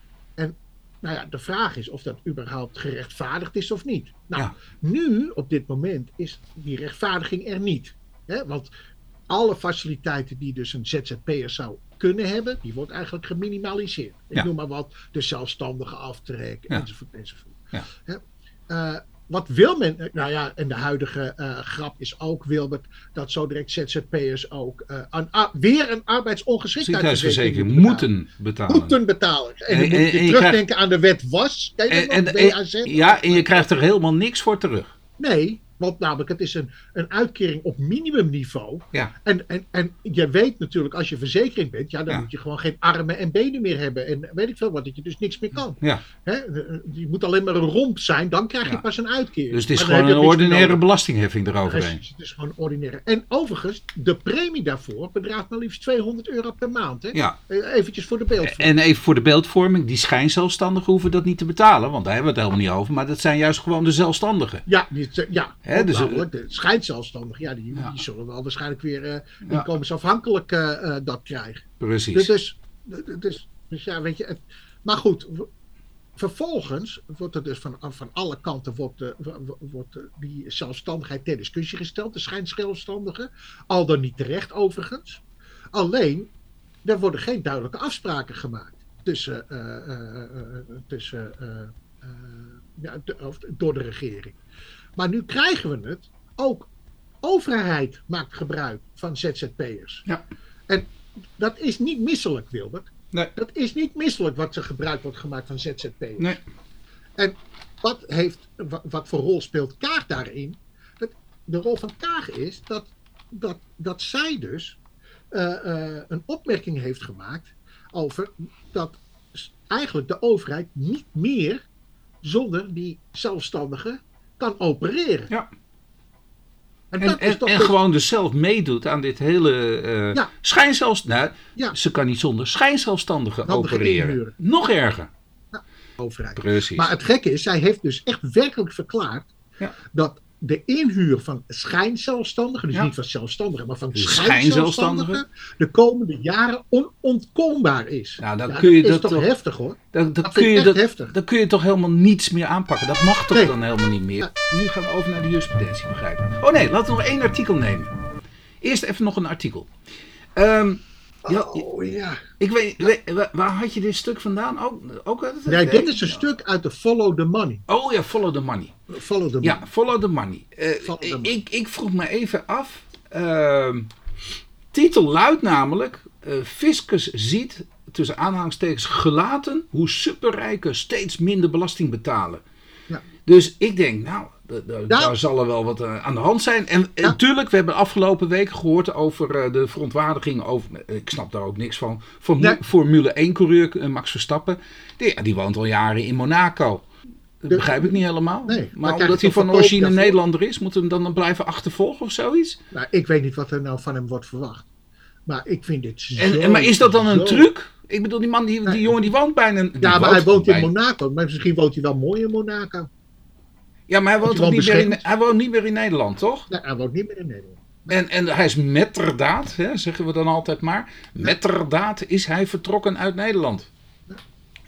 Nou ja, de vraag is of dat überhaupt gerechtvaardigd is of niet. Nou, Ja. nu op dit moment is die rechtvaardiging er niet. Hè? Want alle faciliteiten die dus een ZZP'er zou kunnen hebben, die wordt eigenlijk geminimaliseerd. Ik Ja. noem maar wat, de zelfstandige aftrek, Ja. enzovoort, enzovoort. Ja. Hè? Eh, wat wil men? Nou ja, en de huidige eh, grap is ook, Wilbert, dat zo direct ZZP'ers ook uh, een, weer een arbeidsongeschiktheidsverzekering moeten betalen. Moeten betalen. En, dan moet je, terugdenken krijgt... aan de wet was. En, en, en, ja, en je krijgt er helemaal niks voor terug. Nee, want namelijk, het is een, een uitkering op minimumniveau. Ja. En, en, en je weet natuurlijk, als je verzekering bent, ja, dan moet je gewoon geen armen en benen meer hebben. En weet ik veel wat, dat je dus niks meer kan. Ja. Hè? Je moet alleen maar een romp zijn, dan krijg je pas een uitkering. Dus het is gewoon een ordinaire belastingheffing eroverheen. Precies, het is gewoon ordinaire. En overigens, de premie daarvoor bedraagt maar liefst 200 euro per maand. Hè? Ja. Eh, eventjes voor de beeldvorming. En even voor de beeldvorming, die schijnzelfstandigen hoeven dat niet te betalen, want daar hebben we het helemaal niet over. Maar dat zijn juist gewoon de zelfstandigen. Ja, ja. Hè, dus, namelijk, schijnzelfstandigen, ja, die, ja. die zullen wel waarschijnlijk weer uh, inkomensafhankelijk uh, uh, dat krijgen. Precies. Dus, dus, dus, dus ja, weet je, het, maar goed, vervolgens wordt er dus van, van alle kanten wordt, wordt die zelfstandigheid ter discussie gesteld, de schijnzelfstandigen, al dan niet terecht overigens. Alleen, er worden geen duidelijke afspraken gemaakt tussen, tussen ja, door de regering. Maar nu krijgen we het ook overheid maakt gebruik van ZZP'ers. Ja. En dat is niet misselijk, Wilbert. Nee. Dat is niet misselijk wat er gebruik wordt gemaakt van ZZP'ers. Nee. En wat, heeft, wat, voor rol speelt Kaag daarin? Dat, de rol van Kaag is dat, dat, dat zij dus uh, uh, een opmerking heeft gemaakt over dat eigenlijk de overheid niet meer zonder die zelfstandigen kan opereren. Ja. En, en, en, en gewoon dus zelf meedoet aan dit hele uh, ja. schijnzelfs... Nou, ja. ze kan niet zonder schijnzelfstandigen opereren. Inhuren. Nog erger. Ja, overheid. Precies. Maar het gekke is, zij heeft dus echt werkelijk verklaard ja. dat de inhuur van schijnzelfstandigen, dus Ja. niet van zelfstandigen, maar van De schijnzelfstandigen, de komende jaren onontkoombaar is. Nou, dan Ja, kun je dat is dat toch toch- heftig hoor. Dan, dan, Dat kun je dat, heftig. dan kun je toch helemaal niets meer aanpakken. Dat mag toch Nee. dan helemaal niet meer. Nu gaan we over naar de jurisprudentie, begrijp ik. Oh nee, laten we nog één artikel nemen. Eerst even nog een artikel. Ehm, ja, Oh ja. ik weet, weet- waar, had je dit stuk vandaan? Ook, ook uit het Nee, dit is een stuk uit de Follow the Money. Oh ja, follow the money. Follow the Ja, Money. follow the money. Eh, Follow the money. ik, ik vroeg me even af. ehm, titel luidt namelijk: eh, Fiscus ziet tussen aanhalingstekens gelaten hoe superrijken steeds minder belasting betalen. Dus ik denk, nou, Ja. daar zal er wel wat eh, aan de hand zijn. En Ja. natuurlijk, we hebben afgelopen week gehoord over eh, de verontwaardiging over, eh, ik snap daar ook niks van, Nee. Formule 1-coureur eh, Max Verstappen. Die, die woont al jaren in Monaco. Dat De- begrijp ik niet helemaal. Nee, maar omdat hij van origine daarvoor? Nederlander is, moeten we hem dan blijven achtervolgen of zoiets? Nou, ik weet niet wat er nou van hem wordt verwacht. Maar ik vind dit zo... En, en, maar is dat dan een zo- truc? Ik bedoel, die man, die, die Nee. jongen die woont bijna... die Ja, maar hij woont in Monaco. Maar misschien woont hij wel mooi in Monaco. Ja, maar hij woont, hij niet meer in, hij woont niet meer in Nederland, toch? Nee, hij woont niet meer in Nederland. En, en hij is metterdaad, hè, zeggen we dan altijd maar. Metterdaad is hij vertrokken uit Nederland.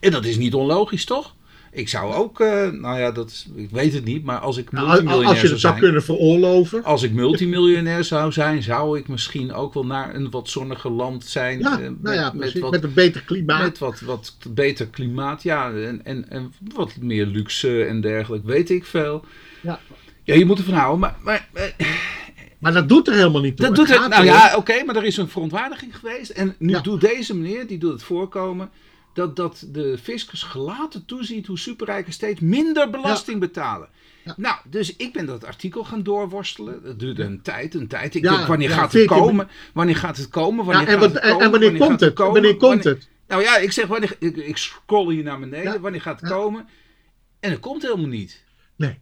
En dat is niet onlogisch, toch? Ik zou ook, eh, nou ja, dat, is- ik weet het niet, maar als ik Nou, multimiljonair als je zou het zou zijn... kunnen veroorloven. Als ik multimiljonair zou zijn, zou ik misschien ook wel naar een wat zonniger land zijn. Ja, eh, met, nou ja, met wat, Met een beter klimaat. met wat, wat beter klimaat, ja, en, en, en wat meer luxe en dergelijke, weet ik veel. Ja. Ja, je moet ervan houden, maar, maar Maar dat doet er helemaal niet toe. dat doet Nou ja, oké, maar er is een verontwaardiging geweest. En nu Ja. doet deze meneer, die doet het voorkomen, dat, dat de fiscus gelaten toeziet hoe superrijken steeds minder belasting betalen. Ja. Nou, dus ik ben dat artikel gaan doorworstelen. Dat duurde een tijd, een tijd. Ik Ja, denk, wanneer gaat het 14 komen? Wanneer gaat het komen? Wanneer en, wat, het en, komen? en wanneer komt het? komen? Wanneer komt Wanneer- het? Nou ja, ik zeg, wanneer, ik, ik scroll hier naar beneden. Wanneer gaat het komen? En het komt helemaal niet. Nee.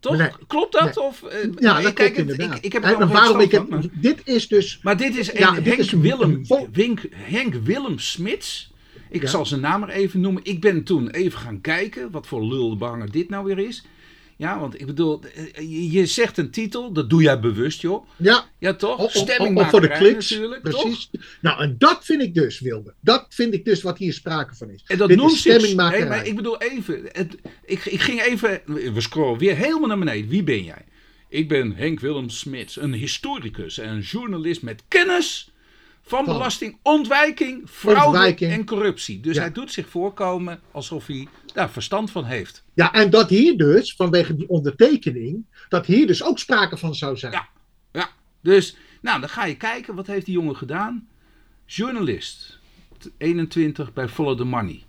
Toch? Nee. Klopt dat? Nee. Of, eh, Ja, ik dat kijk klopt het, inderdaad. ik, ik heb er En waarom ik het, van, Dit is dus... maar dit is, Ja, een dit Henk, is een- Willem, een Henk Willem Smits. Ik Ja. zal zijn naam maar even noemen. Ik ben toen even gaan kijken wat voor lulbanger dit nou weer is. Ja, want ik bedoel, eh, je, je zegt een titel, dat doe jij bewust, joh. Ja, Ja, toch? Of, Stemming of voor de kliks. natuurlijk, toch? precies. Nou, en dat vind ik dus, Wilde. Dat vind ik dus wat hier sprake van is. En dat noemt is zich... stemmingmakerij. Nee, maar ik bedoel even... Het, ik, ik ging even... We scrollen weer helemaal naar beneden. Wie ben jij? Ik ben Henk Willem Smits, een historicus en journalist met kennis van, belastingontwijking, fraude Ontwijking. en corruptie. Dus Ja. hij doet zich voorkomen alsof hij daar verstand van heeft. Ja, en dat hier dus, vanwege die ondertekening, dat hier dus ook sprake van zou zijn. Ja. Ja, dus nou, dan ga je kijken, wat heeft die jongen gedaan? Journalist, t- 21 bij Follow the Money.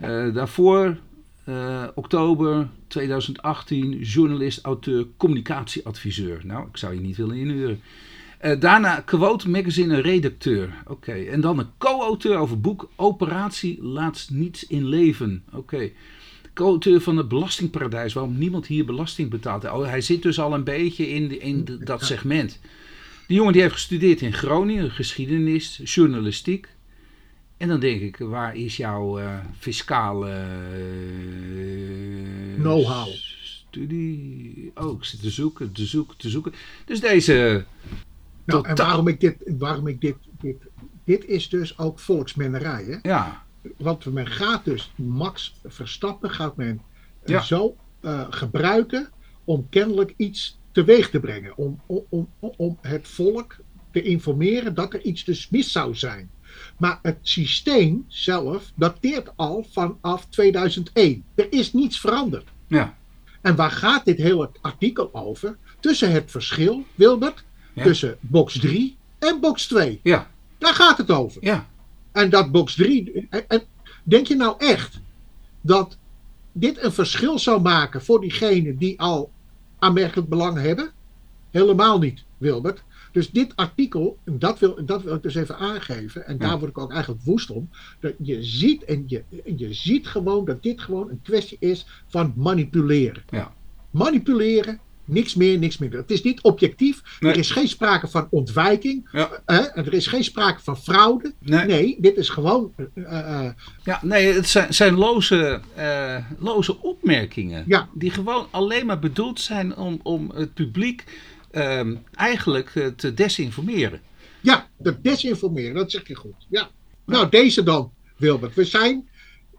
Eh, daarvoor, eh, oktober 2018, journalist, auteur, communicatieadviseur. Nou, ik zou je niet willen inhuren. Eh, daarna Quote Magazine een redacteur. Oké, en dan een co-auteur over boek Operatie Laat Niets in Leven. Oké. Co-auteur van het Belastingparadijs, waarom niemand hier belasting betaalt. Oh, hij zit dus al een beetje in, de- in de- dat segment. Die jongen die heeft gestudeerd in Groningen, geschiedenis, journalistiek. En dan denk ik, waar is jouw eh, fiscale eh, Know-how. studie? Oh, ik zit te zoeken, te zoeken, te zoeken. Dus deze... Nou, en waarom ik dit, waarom ik dit, dit, dit is dus ook volksmennerij. Hè? Ja, Want men gaat dus Max Verstappen gaat men eh, Ja. zo eh, gebruiken om kennelijk iets teweeg te brengen. Om, om, om, om het volk te informeren dat er iets dus mis zou zijn. Maar het systeem zelf dateert al vanaf 2001. Er is niets veranderd. ja, En waar gaat dit hele artikel over? Tussen het verschil, Wilbert, Ja. tussen box 3 en box 2. ja, Daar gaat het over. ja. En dat box 3. En, en denk je nou echt dat dit een verschil zou maken voor diegenen die al aanmerkelijk belang hebben? Helemaal niet, Wilbert. Dus dit artikel, dat wil, dat wil ik dus even aangeven, en daar word ik ook eigenlijk woest om. Dat je ziet en je, en je ziet gewoon dat dit gewoon een kwestie is van manipuleren. Ja. Manipuleren, niks meer, niks minder. Het is niet objectief. Nee. Er is geen sprake van ontwijking. Ja. Er is geen sprake van fraude. Nee. Nee, dit is gewoon. eh, eh, Ja, nee, het zijn, zijn loze, eh, loze opmerkingen. Ja. Die gewoon alleen maar bedoeld zijn om, om het publiek ehm, eigenlijk eh, te desinformeren. ja, dat desinformeren, dat zeg je goed. Ja. Nou, deze dan, Wilbert. We zijn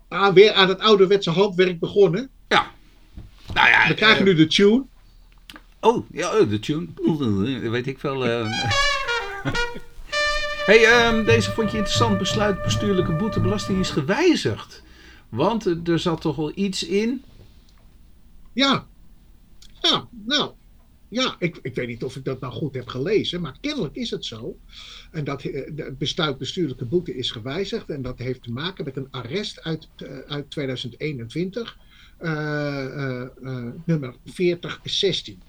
aan, weer aan het ouderwetse handwerk begonnen. Ja. Nou ja, We krijgen eh, nu de tune. Oh, ja, oh, de tune. Weet ik wel. eh. hey, ehm, deze vond je interessant. Besluit bestuurlijke boetebelasting is gewijzigd. Want er zat toch wel iets in. Ja. Ja, nou. Ja, ik, ik weet niet of ik dat nou goed heb gelezen, maar kennelijk is het zo. En dat eh, het besluit bestuurlijke boete is gewijzigd. En dat heeft te maken met een arrest uit, eh, uit 2021, eh, eh, eh, nummer 4016.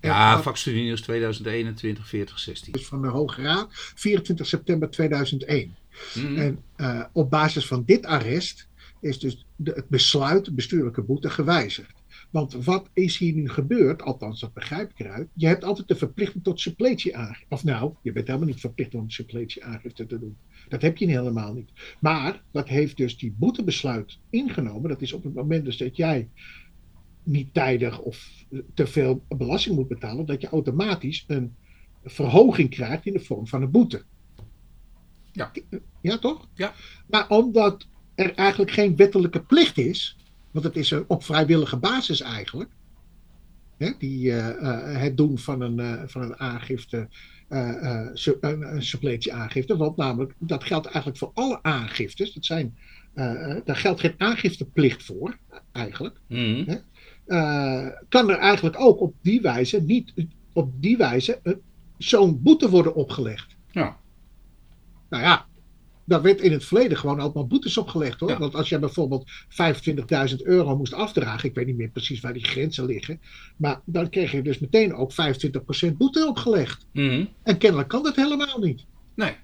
Ja, dat vakstudieus 2021, 40, 16. is van de Hoge Raad, 24 september 2001. Mhm. En eh, op basis van dit arrest is dus de, het besluit, bestuurlijke boete, gewijzigd. Want wat is hier nu gebeurd, althans dat begrijp ik eruit, je hebt altijd de verplichting tot suppletieaangifte. Of nou, je bent helemaal niet verplicht om suppletieaangifte te doen. Dat heb je helemaal niet. Maar dat heeft dus die boetebesluit ingenomen. Dat is op het moment dus dat jij niet tijdig of te veel belasting moet betalen, dat je automatisch een verhoging krijgt in de vorm van een boete. Ja. Ja, toch? Ja. Maar omdat er eigenlijk geen wettelijke plicht is, want het is een op vrijwillige basis eigenlijk, hè, die, eh, eh, het doen van een, eh, van een aangifte, een, een suppletieaangifte, want namelijk dat geldt eigenlijk voor alle aangiftes. Dat zijn, daar geldt geen aangifteplicht voor, eigenlijk Mhm. Eh, kan er eigenlijk ook op die wijze niet op die wijze eh, zo'n boete worden opgelegd. Ja. Nou ja, daar werd in het verleden gewoon allemaal boetes opgelegd hoor. Ja. Want als jij bijvoorbeeld 25.000 euro moest afdragen, ik weet niet meer precies waar die grenzen liggen, maar dan kreeg je dus meteen ook 25% boete opgelegd. Mhm. En kennelijk kan dat helemaal niet. Nee.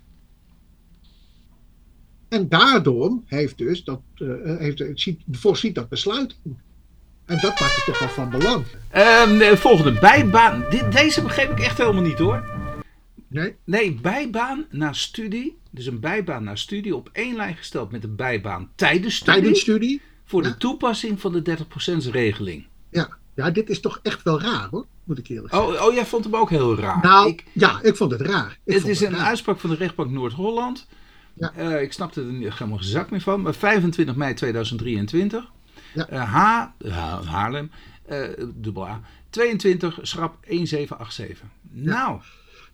En daardoor heeft dus dat, eh, heeft, ziet- voorziet dat besluit. En dat maakt het toch wel van belang. Ehm, de volgende bijbaan. Deze begreep ik echt helemaal niet hoor. Nee? Nee, bijbaan na studie. Dus een bijbaan na studie op één lijn gesteld met een bijbaan tijdens studie. Tijdens studie voor de toepassing van de 30% regeling. Ja, ja, dit is toch echt wel raar hoor, moet ik eerlijk zeggen. Oh, oh, jij vond hem ook heel raar. nou, ik, ja, ik vond het raar. Ik het is een raar. uitspraak van de rechtbank Noord-Holland. Ja. Eh, ik snapte er helemaal geen zak meer van. Maar 25 mei 2023. Ja. Eh, H, Ha- Haarlem, eh, dubbel A. 22, schrap 1787. Nou,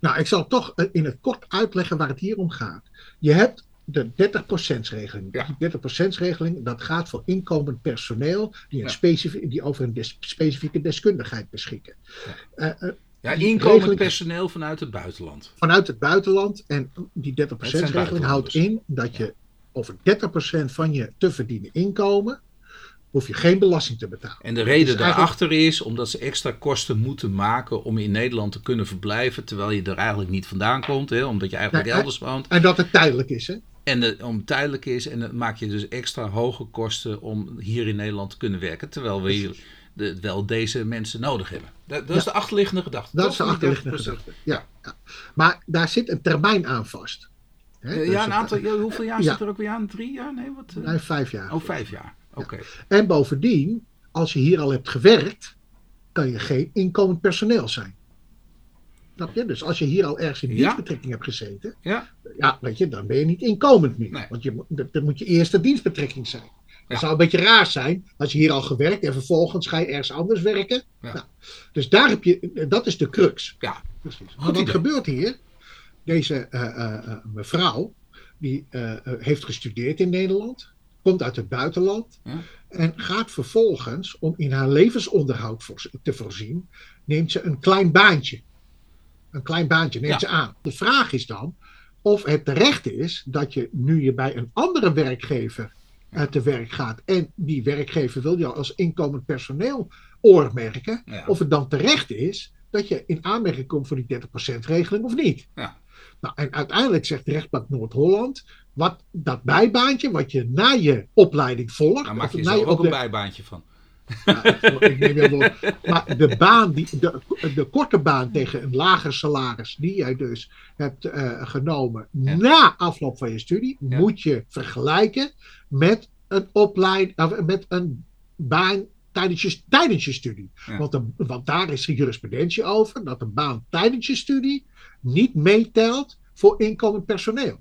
Nou, ik zal toch eh, in het kort uitleggen waar het hier om gaat. Je hebt de 30%-regeling. Ja. Die 30%-regeling, dat gaat voor inkomend personeel die, een Ja. die over een des- specifieke deskundigheid beschikken. Eh, eh, Ja, inkomend personeel vanuit het buitenland. vanuit het buitenland. En die 30% Het zijn regeling houdt in dat je over 30% van je te verdienen inkomen, hoef je geen belasting te betalen. En de reden Dus eigenlijk- daarachter is omdat ze extra kosten moeten maken om in Nederland te kunnen verblijven, terwijl je er eigenlijk niet vandaan komt, hè, omdat je eigenlijk Nee, elders woont. En dat het tijdelijk is, hè? En het om tijdelijk is en dan maak je dus extra hoge kosten om hier in Nederland te kunnen werken, terwijl we hier de, wel deze mensen nodig hebben. Dat, dat is de achterliggende gedachte. Dat toch? is de achterliggende 30%. gedachte. Ja, ja. Maar daar zit een termijn aan vast. Hè? Eh, Dus ja, een aantal, hoeveel jaar Ja. zit er ook weer aan? Drie jaar? Nee, wat? eh? Nee, vijf jaar. Oh, vijf jaar. En bovendien, als je hier al hebt gewerkt, kan je geen inkomend personeel zijn. Snap je? Dus als je hier al ergens in Ja. dienstbetrekking hebt gezeten, Ja? ja, weet je, dan ben je niet inkomend meer. Nee. Want je, moet- dat, moet je eerste dienstbetrekking zijn. Ja. Dat zou een beetje raar zijn als je hier al gewerkt en vervolgens ga je ergens anders werken. Ja. Nou, dus daar heb je, dat is de crux. Ja. Precies. Maar wat gebeurt hier? Deze eh, mevrouw, die heeft gestudeerd in Nederland, komt uit het buitenland Ja. en gaat vervolgens, om in haar levensonderhoud voor- te voorzien, neemt ze een klein baantje. Een klein baantje neemt Ja. ze aan. De vraag is dan of het terecht is dat je nu je bij een andere werkgever eh, te werk gaat en die werkgever wil jou als inkomend personeel oormerken, Ja. of het dan terecht is dat je in aanmerking komt voor die 30% regeling of niet. Ja. Nou, en uiteindelijk zegt de rechtbank Noord-Holland, wat dat bijbaantje wat je na je opleiding volgt, Daar maak je je ook een bijbaantje van. ja, ik neem. Maar de baan, die, de, de korte baan tegen een lager salaris, die jij dus hebt eh, genomen Ja. na afloop van je studie, Ja. moet je vergelijken met een opleiding, of met een baan tijdens je, tijdens je studie. Want, de- want daar is de jurisprudentie over, dat een baan tijdens je studie niet meetelt voor inkomend personeel.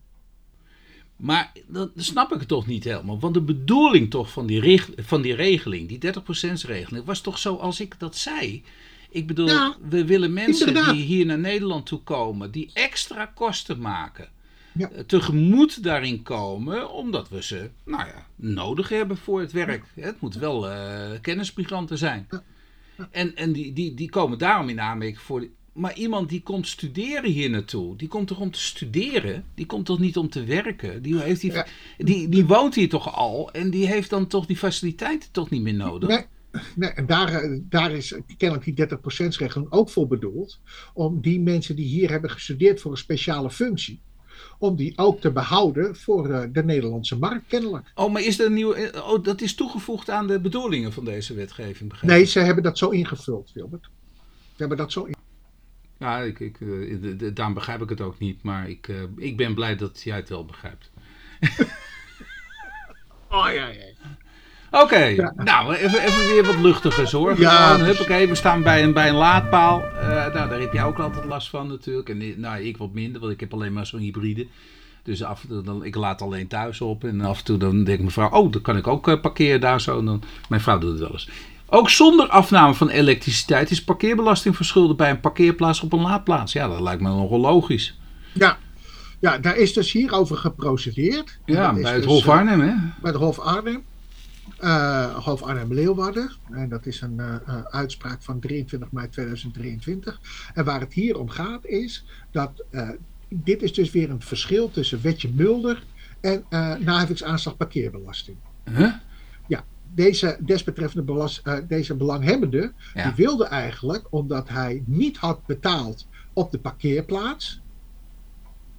Maar dan snap ik het toch niet helemaal. Want de bedoeling toch van die, reg- van die regeling, die 30% regeling, was toch zoals ik dat zei. Ik bedoel, Ja, we willen mensen inderdaad. die hier naar Nederland toe komen, die extra kosten maken. Ja. eh, Tegemoet daarin komen, omdat we ze nou ja, nodig hebben voor het werk. Het moet wel eh, kennismigranten zijn. Ja. En, en die, die, die komen daarom in aanmerking voor. Maar iemand die komt studeren hier naartoe, die komt toch om te studeren? Die komt toch niet om te werken? Die, heeft die, Ja. die, die woont hier toch al en die heeft dan toch die faciliteiten toch niet meer nodig? Nee, nee, en daar, eh, daar is kennelijk die 30%-regeling ook voor bedoeld. Om die mensen die hier hebben gestudeerd voor een speciale functie, om die ook te behouden voor eh, de Nederlandse markt, kennelijk. Oh, maar is een nieuwe. eh, Oh, dat is toegevoegd aan de bedoelingen van deze wetgeving, begrijp Nee, ze hebben dat zo ingevuld, Wilbert. Ze hebben dat zo in... Ja, ik, ik, eh, daarom begrijp ik het ook niet, maar ik, eh, ik ben blij dat jij het wel begrijpt. Oh ja, ja. Oké, nou, even, even weer wat luchtigers hoor. Ja, precies. huppakee, we staan bij een, bij een laadpaal. Eh, nou, daar heb jij ook altijd last van natuurlijk. En nou, ik wat minder, want ik heb alleen maar zo'n hybride. Dus af en toe, dan, ik laat alleen thuis op. En af en toe dan denkt mijn vrouw, oh, dan kan ik ook eh, parkeren daar zo. En dan, mijn vrouw doet het wel eens. Ook zonder afname van elektriciteit is parkeerbelasting verschuldigd bij een parkeerplaats op een laadplaats. Ja, dat lijkt me nogal logisch. Ja. ja, daar is dus hierover geprocedeerd. Ja, bij het dus, Hof eh, Arnhem, hè? bij de Hof Arnhem. Eh, Hof Arnhem-Leeuwarden. En dat is een eh, uitspraak van 23 mei 2023. En waar het hier om gaat is dat dit is dus weer een verschil tussen wetje Mulder en eh naheffingsaanslag parkeerbelasting. Huh? Deze desbetreffende belast, eh, deze belanghebbende Ja. die wilde eigenlijk, omdat hij niet had betaald op de parkeerplaats,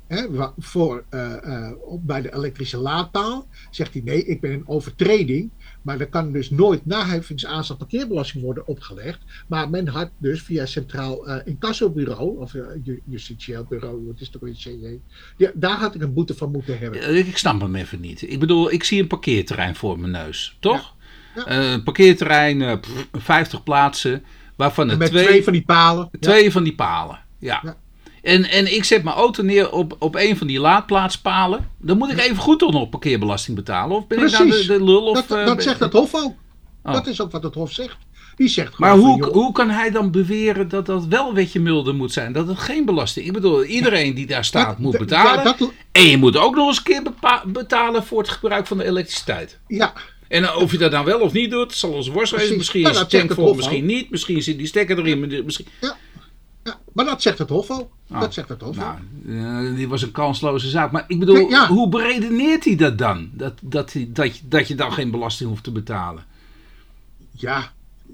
hè, voor, eh, eh, bij de elektrische laadpaal, zegt hij nee, ik ben een overtreding, maar er kan dus nooit naheffingsaanslag parkeerbelasting worden opgelegd. Maar men had dus via Centraal eh Incassobureau, of ju- Justitieel Bureau, wat is het ook weer, CJ, ja, daar had ik een boete van moeten hebben. Ik snap hem even niet. Ik bedoel, ik zie een parkeerterrein voor mijn neus, toch? Ja. Een parkeerterrein, eh, pff, 50 plaatsen, waarvan er Met twee, twee, van die palen. Ja. twee van die palen. Ja. Ja. En, en ik zet mijn auto neer op, op een van die laadplaatspalen. Dan moet ik even goed toch nog parkeerbelasting betalen? Of ben ik nou de, lul? Of, Dat, eh, dat zegt het Hof ook. Oh. Dat is ook wat het Hof zegt. Die zegt Maar van, hoe, hoe kan hij dan beweren dat dat wel wetje milder moet zijn? Dat het geen belasting... Ik bedoel, iedereen die daar staat dat- moet betalen. Dat, En je moet ook nog eens een keer betalen voor het gebruik van de elektriciteit. ja, En of je dat nou wel of niet doet, zal ons worst wezen. Precies. Misschien Ja, is dat het tank vol, misschien niet. Misschien zit die stekker erin. maar Misschien... ja, maar dat zegt het Hof ook. Ah. Dat zegt het Hof. Nou, eh, die was een kansloze zaak. Maar ik bedoel, ja. hoe beredeneert hij dat dan? Dat, dat, hij- dat, je, dat je dan geen belasting hoeft te betalen. Ja,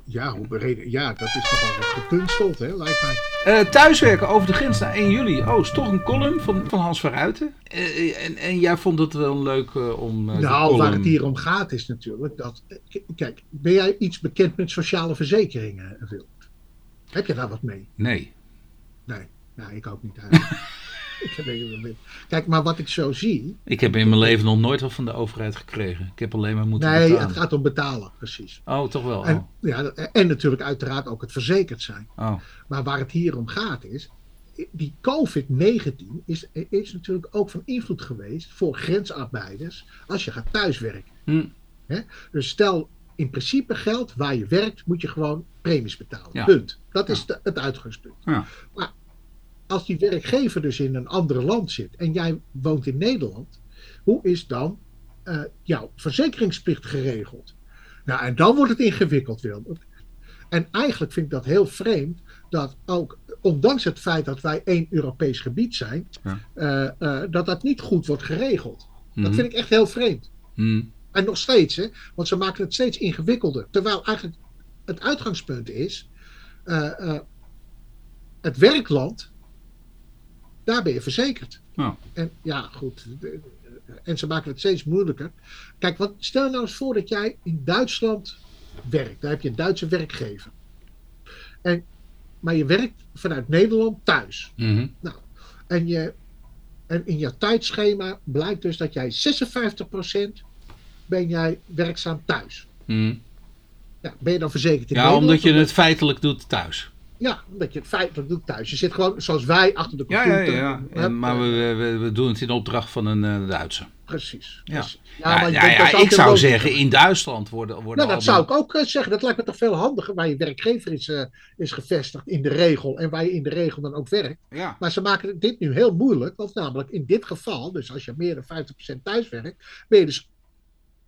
ja, hoe bereden, ja, dat is nogal wat gekunsteld, hè, lijkt mij. Eh, thuiswerken over de grens naar 1 juli. Oh, is toch een column van, van Hans Verruiten. Eh, en, en jij vond het wel leuk eh, om. eh, Nou, column- waar het hier om gaat is natuurlijk dat. Kijk, ben jij iets bekend met sociale verzekeringen, Wil? Heb je daar wat mee? Nee. Nee, nou, ik ook niet eigenlijk. ik heb mee. Kijk, maar wat ik zo zie. Ik heb in mijn leven nog nooit wat van de overheid gekregen. Ik heb alleen maar moeten Nee, betalen. het gaat om betalen, precies. Oh, toch wel. En, Oh. ja, en natuurlijk uiteraard ook het verzekerd zijn. Oh. Maar waar het hier om gaat is, die COVID-19 is, is natuurlijk ook van invloed geweest voor grensarbeiders als je gaat thuiswerken. Hm. Dus stel, in principe geldt, waar je werkt, moet je gewoon premies betalen. Ja. Punt. Dat is de- het uitgangspunt. Ja. Maar als die werkgever dus in een ander land zit en jij woont in Nederland, hoe is dan eh, jouw verzekeringsplicht geregeld? Nou, en dan wordt het ingewikkeld, Wilbert. En eigenlijk vind ik dat heel vreemd dat ook, ondanks het feit dat wij één Europees gebied zijn, Ja. eh, eh, dat dat niet goed wordt geregeld. Dat Mhm. vind ik echt heel vreemd. Hm. En nog steeds, hè? want ze maken het steeds ingewikkelder. Terwijl eigenlijk het uitgangspunt is: het werkland, daar ben je verzekerd. Ja. En ja, goed. En ze maken het steeds moeilijker. Kijk, wat, stel nou eens voor dat jij in Duitsland werkt. Daar heb je een Duitse werkgever. En, maar je werkt vanuit Nederland thuis. Mhm. En, je, en in je tijdschema blijkt dus dat jij 56% ben jij werkzaam thuis. Hm. Ja, ben je dan verzekerd in Ja, Nederland? omdat je het feitelijk doet thuis. Ja, omdat je het feitelijk doet thuis. Je zit gewoon zoals wij achter de computer. ja, En, maar we, we, we doen het in opdracht van een eh, Duitser. Precies. Ja. precies. Ja, maar ja, dat ik zou zeggen, in Duitsland worden, worden Nou, dat zou ik ook eh, zeggen. Dat lijkt me toch veel handiger waar je werkgever is, eh, is gevestigd in de regel. En waar je in de regel dan ook werkt. Ja. Maar ze maken dit nu heel moeilijk. Want namelijk in dit geval, dus als je meer dan 50% thuis werkt, ben je dus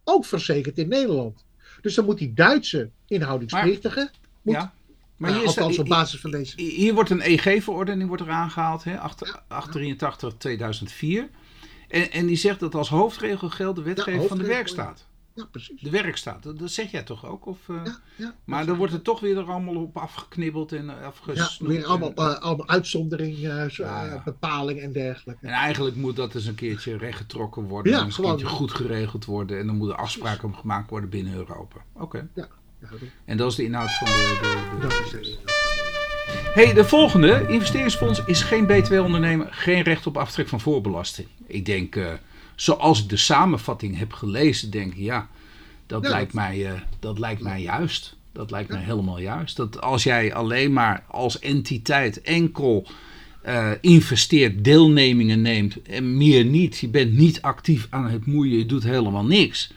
ook verzekerd in Nederland. Dus dan moet die Duitse inhoudingsplictige. moet, ja. Maar ja, hier, althans op basis van deze. hier wordt een EG-verordening wordt er aangehaald, hè, 883-2004. En, en die zegt dat als hoofdregel geldt de wetgeving van de werkstaat. Ja, precies. De werkstaat, dat, zeg jij toch ook? Of, eh? Ja, ja, maar dan wordt het toch weer er allemaal op afgeknibbeld en ja, afgesnoept. weer allemaal, en, eh, allemaal uitzondering, eh, zo, Ja, eh, ja. bepaling en dergelijke. en eigenlijk moet dat eens een keertje rechtgetrokken worden. Ja, en een keertje goed geregeld worden. En dan moeten afspraken gemaakt worden binnen Europa. Oké. Ja, En dat is de inhoud van de... de, de... Hey, de volgende. Investeringsfonds is geen B2-ondernemer, geen recht op aftrek van voorbelasting. Ik denk, eh, zoals ik de samenvatting heb gelezen, denk ik, ja, dat, Ja, lijkt, mij, eh, dat lijkt mij juist. Dat lijkt mij helemaal juist. Dat als jij alleen maar als entiteit enkel eh, investeert, deelnemingen neemt en meer niet, je bent niet actief aan het moeien, je doet helemaal niks.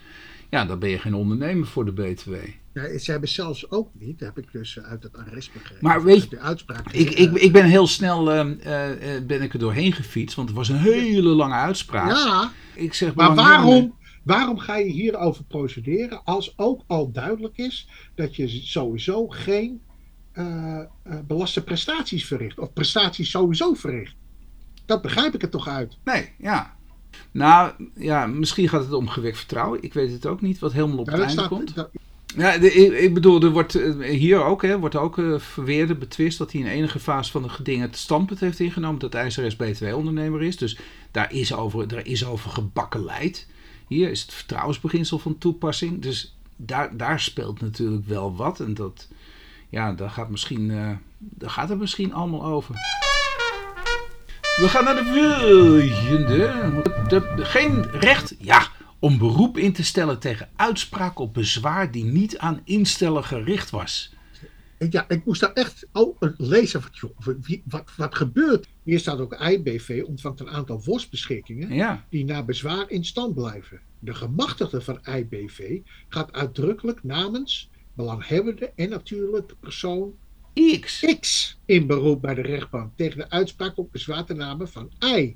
Ja, dan ben je geen ondernemer voor de BTW. Ja, ze hebben zelfs ook niet, heb ik dus eh, uit het arrest begrepen. Maar weet je, de uitspraak. Ik, ik, ik ben heel snel eh, eh, eh, ben ik er doorheen gefietst, want het was een hele lange uitspraak. ja, Ik zeg maar waarom, waarom ga je hierover procederen als ook al duidelijk is dat je sowieso geen eh, eh, belaste prestaties verricht? Of prestaties sowieso verricht? Dat begrijp ik er toch uit. Nee, ja. Nou, ja, misschien gaat het om gewekt vertrouwen. Ik weet het ook niet, wat helemaal op het einde staat, komt. dat- Ja, ik, bedoel, er wordt eh, hier ook, hè, wordt ook eh, verweerd, betwist dat hij in enige fase van de gedingen het standpunt heeft ingenomen dat IJzeres B2-ondernemer is. Dus daar is, over, daar is over gebakkeleid. Hier is het vertrouwensbeginsel van toepassing. Dus daar, daar speelt natuurlijk wel wat. En dat, ja, daar gaat, misschien, eh, daar gaat het misschien allemaal over. We gaan naar de volgende. De- de- Geen recht, ja, om beroep in te stellen tegen uitspraak op bezwaar die niet aan instellen gericht was. Ja, ik moest daar echt oh, lezen. Wat, wat, wat gebeurt? Hier staat ook IBV ontvangt een aantal WOS-beschikkingen Ja, die na bezwaar in stand blijven. De gemachtigde van IBV gaat uitdrukkelijk namens belanghebbende en natuurlijk de persoon X. X in beroep bij de rechtbank tegen de uitspraak op bezwaartename van I.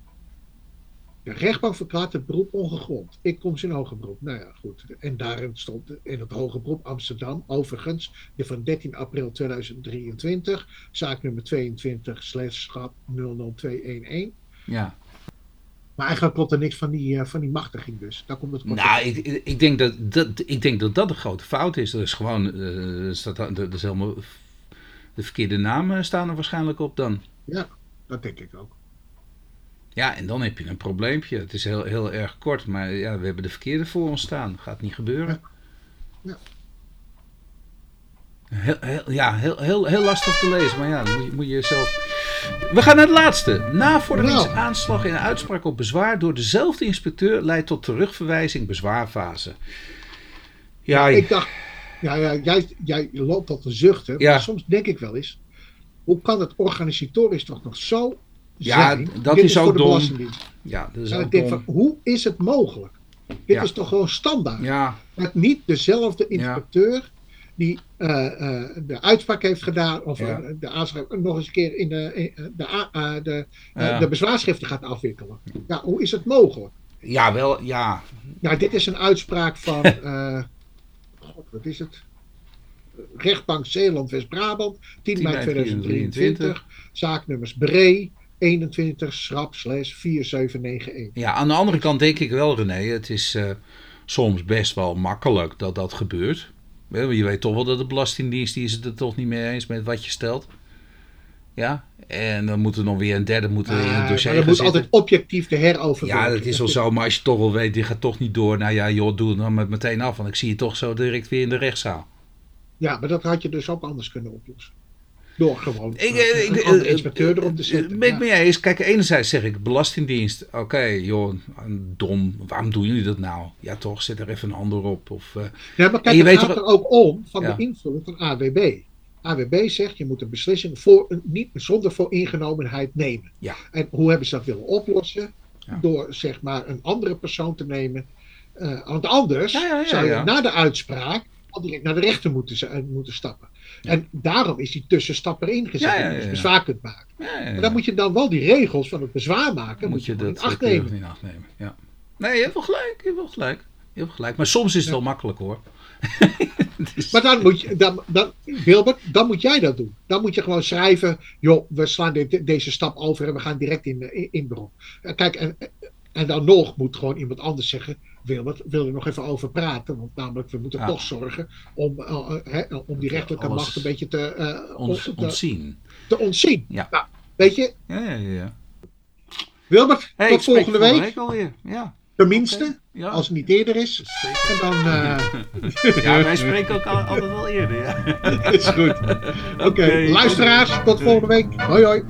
De rechtbank verklaart het beroep ongegrond. Ik kom in hoger beroep. Nou ja, goed. En daarin stond in het hoger beroep Amsterdam, overigens, de van 13 april 2023, zaak nummer 22 schap 00211. Ja. Maar eigenlijk klopt er niks van die, uh, van die machtiging dus. Daar komt het Nou, ik, ik, denk dat, dat, ik denk dat dat een grote fout is. Dat is gewoon, uh, staat, dat is helemaal, de verkeerde namen staan er waarschijnlijk op dan. Ja, dat denk ik ook. Ja, en dan heb je een probleempje. Het is heel, heel erg kort, maar ja, we hebben de verkeerde voor ons staan. Gaat niet gebeuren. Ja. Heel, heel, ja, heel, heel, heel lastig te lezen, maar ja, dan moet je, moet je zelf... We gaan naar het laatste. Navorderingsaanslag in een uitspraak op bezwaar door dezelfde inspecteur leidt tot terugverwijzing bezwaarfase. Ja, ik dacht, ja, ja jij, jij loopt al te zuchten, ja. maar soms denk ik wel eens, hoe kan het organisatorisch toch nog zo ja, dat is ook dom. Ja, dat is En ook ik denk dom. van, hoe is het mogelijk? Dit Ja. is toch gewoon standaard? Ja, Dat niet dezelfde inspecteur die eh, eh, de uitspraak heeft gedaan, of Ja. eh, de aanschrijf nog eens een keer in de, in de, de, Ja. de bezwaarschriften gaat afwikkelen. Ja, hoe is het mogelijk? ja, wel, ja. Nou, dit is een uitspraak van, god, wat is het? Rechtbank Zeeland West-Brabant, 10 mei 2023, zaaknummers Bree, 21 schrap slash 4791. Ja, aan de andere kant denk ik wel, René, het is eh, soms best wel makkelijk dat dat gebeurt. Je weet toch wel dat de Belastingdienst, die is het er toch niet mee eens met wat je stelt. Ja, en dan moet er nog weer een derde moeten in Ah, het maar dossier dat gaan moet zitten. altijd objectief de heroverweging. Ja, dat is wel zo, maar als je toch wel weet, die gaat toch niet door. Nou ja, joh, doe het dan maar meteen af, want ik zie je toch zo direct weer in de rechtszaal. Ja, maar dat had je dus ook anders kunnen oplossen. Door gewoon Ik, eh, een ik, andere eh, inspecteur erop te zetten. Ben ik Ja. mee eens. Kijk, enerzijds zeg ik, Belastingdienst, oké, joh, dom, waarom doen jullie dat nou? Ja toch, zet er even een ander op. Of, eh, Ja, maar kijk, je het weet gaat er ook om van Ja. de invulling van AWB. AWB zegt, je moet een beslissing voor, niet zonder vooringenomenheid nemen. Ja. En hoe hebben ze dat willen oplossen? Ja. Door zeg maar een andere persoon te nemen. Want anders zou je na de uitspraak al direct naar de rechter moeten, eh, moeten stappen. En daarom is die tussenstap erin gezet. Ja, ja, je dus bezwaar kunt maken. Maar dan moet je dan wel die regels van het bezwaar maken. moet je gewoon dat in acht nemen. in acht nemen. Ja. Nee, je hebt wel gelijk, je hebt wel gelijk. Je hebt gelijk. Maar soms is het wel makkelijk hoor. Dus- Maar dan moet je, dan, dan, Wilbert, dan moet jij dat doen. Dan moet je gewoon schrijven, joh, we slaan deze stap over en we gaan direct in, in, in beroep. Eh, Kijk, en, en dan nog moet gewoon iemand anders zeggen, Wilbert, wil er nog even over praten? Want namelijk, we moeten Ja. toch zorgen om, eh, eh, hè, om die rechterlijke Alles macht een beetje te, eh, Ons, te, ontzien. te ontzien. Ja. Nou, weet je, Ja, ja, ja. ja. Wilbert, Hey, tot volgende week, alweer. Ja, tenminste, ja. als het niet eerder is. zeker. En dan uh, Ja, wij spreken ook al- altijd wel eerder. Ja. is goed. Oké, luisteraars, tot volgende week. Hoi hoi.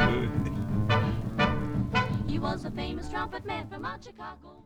He was a famous trumpet man from out Chicago.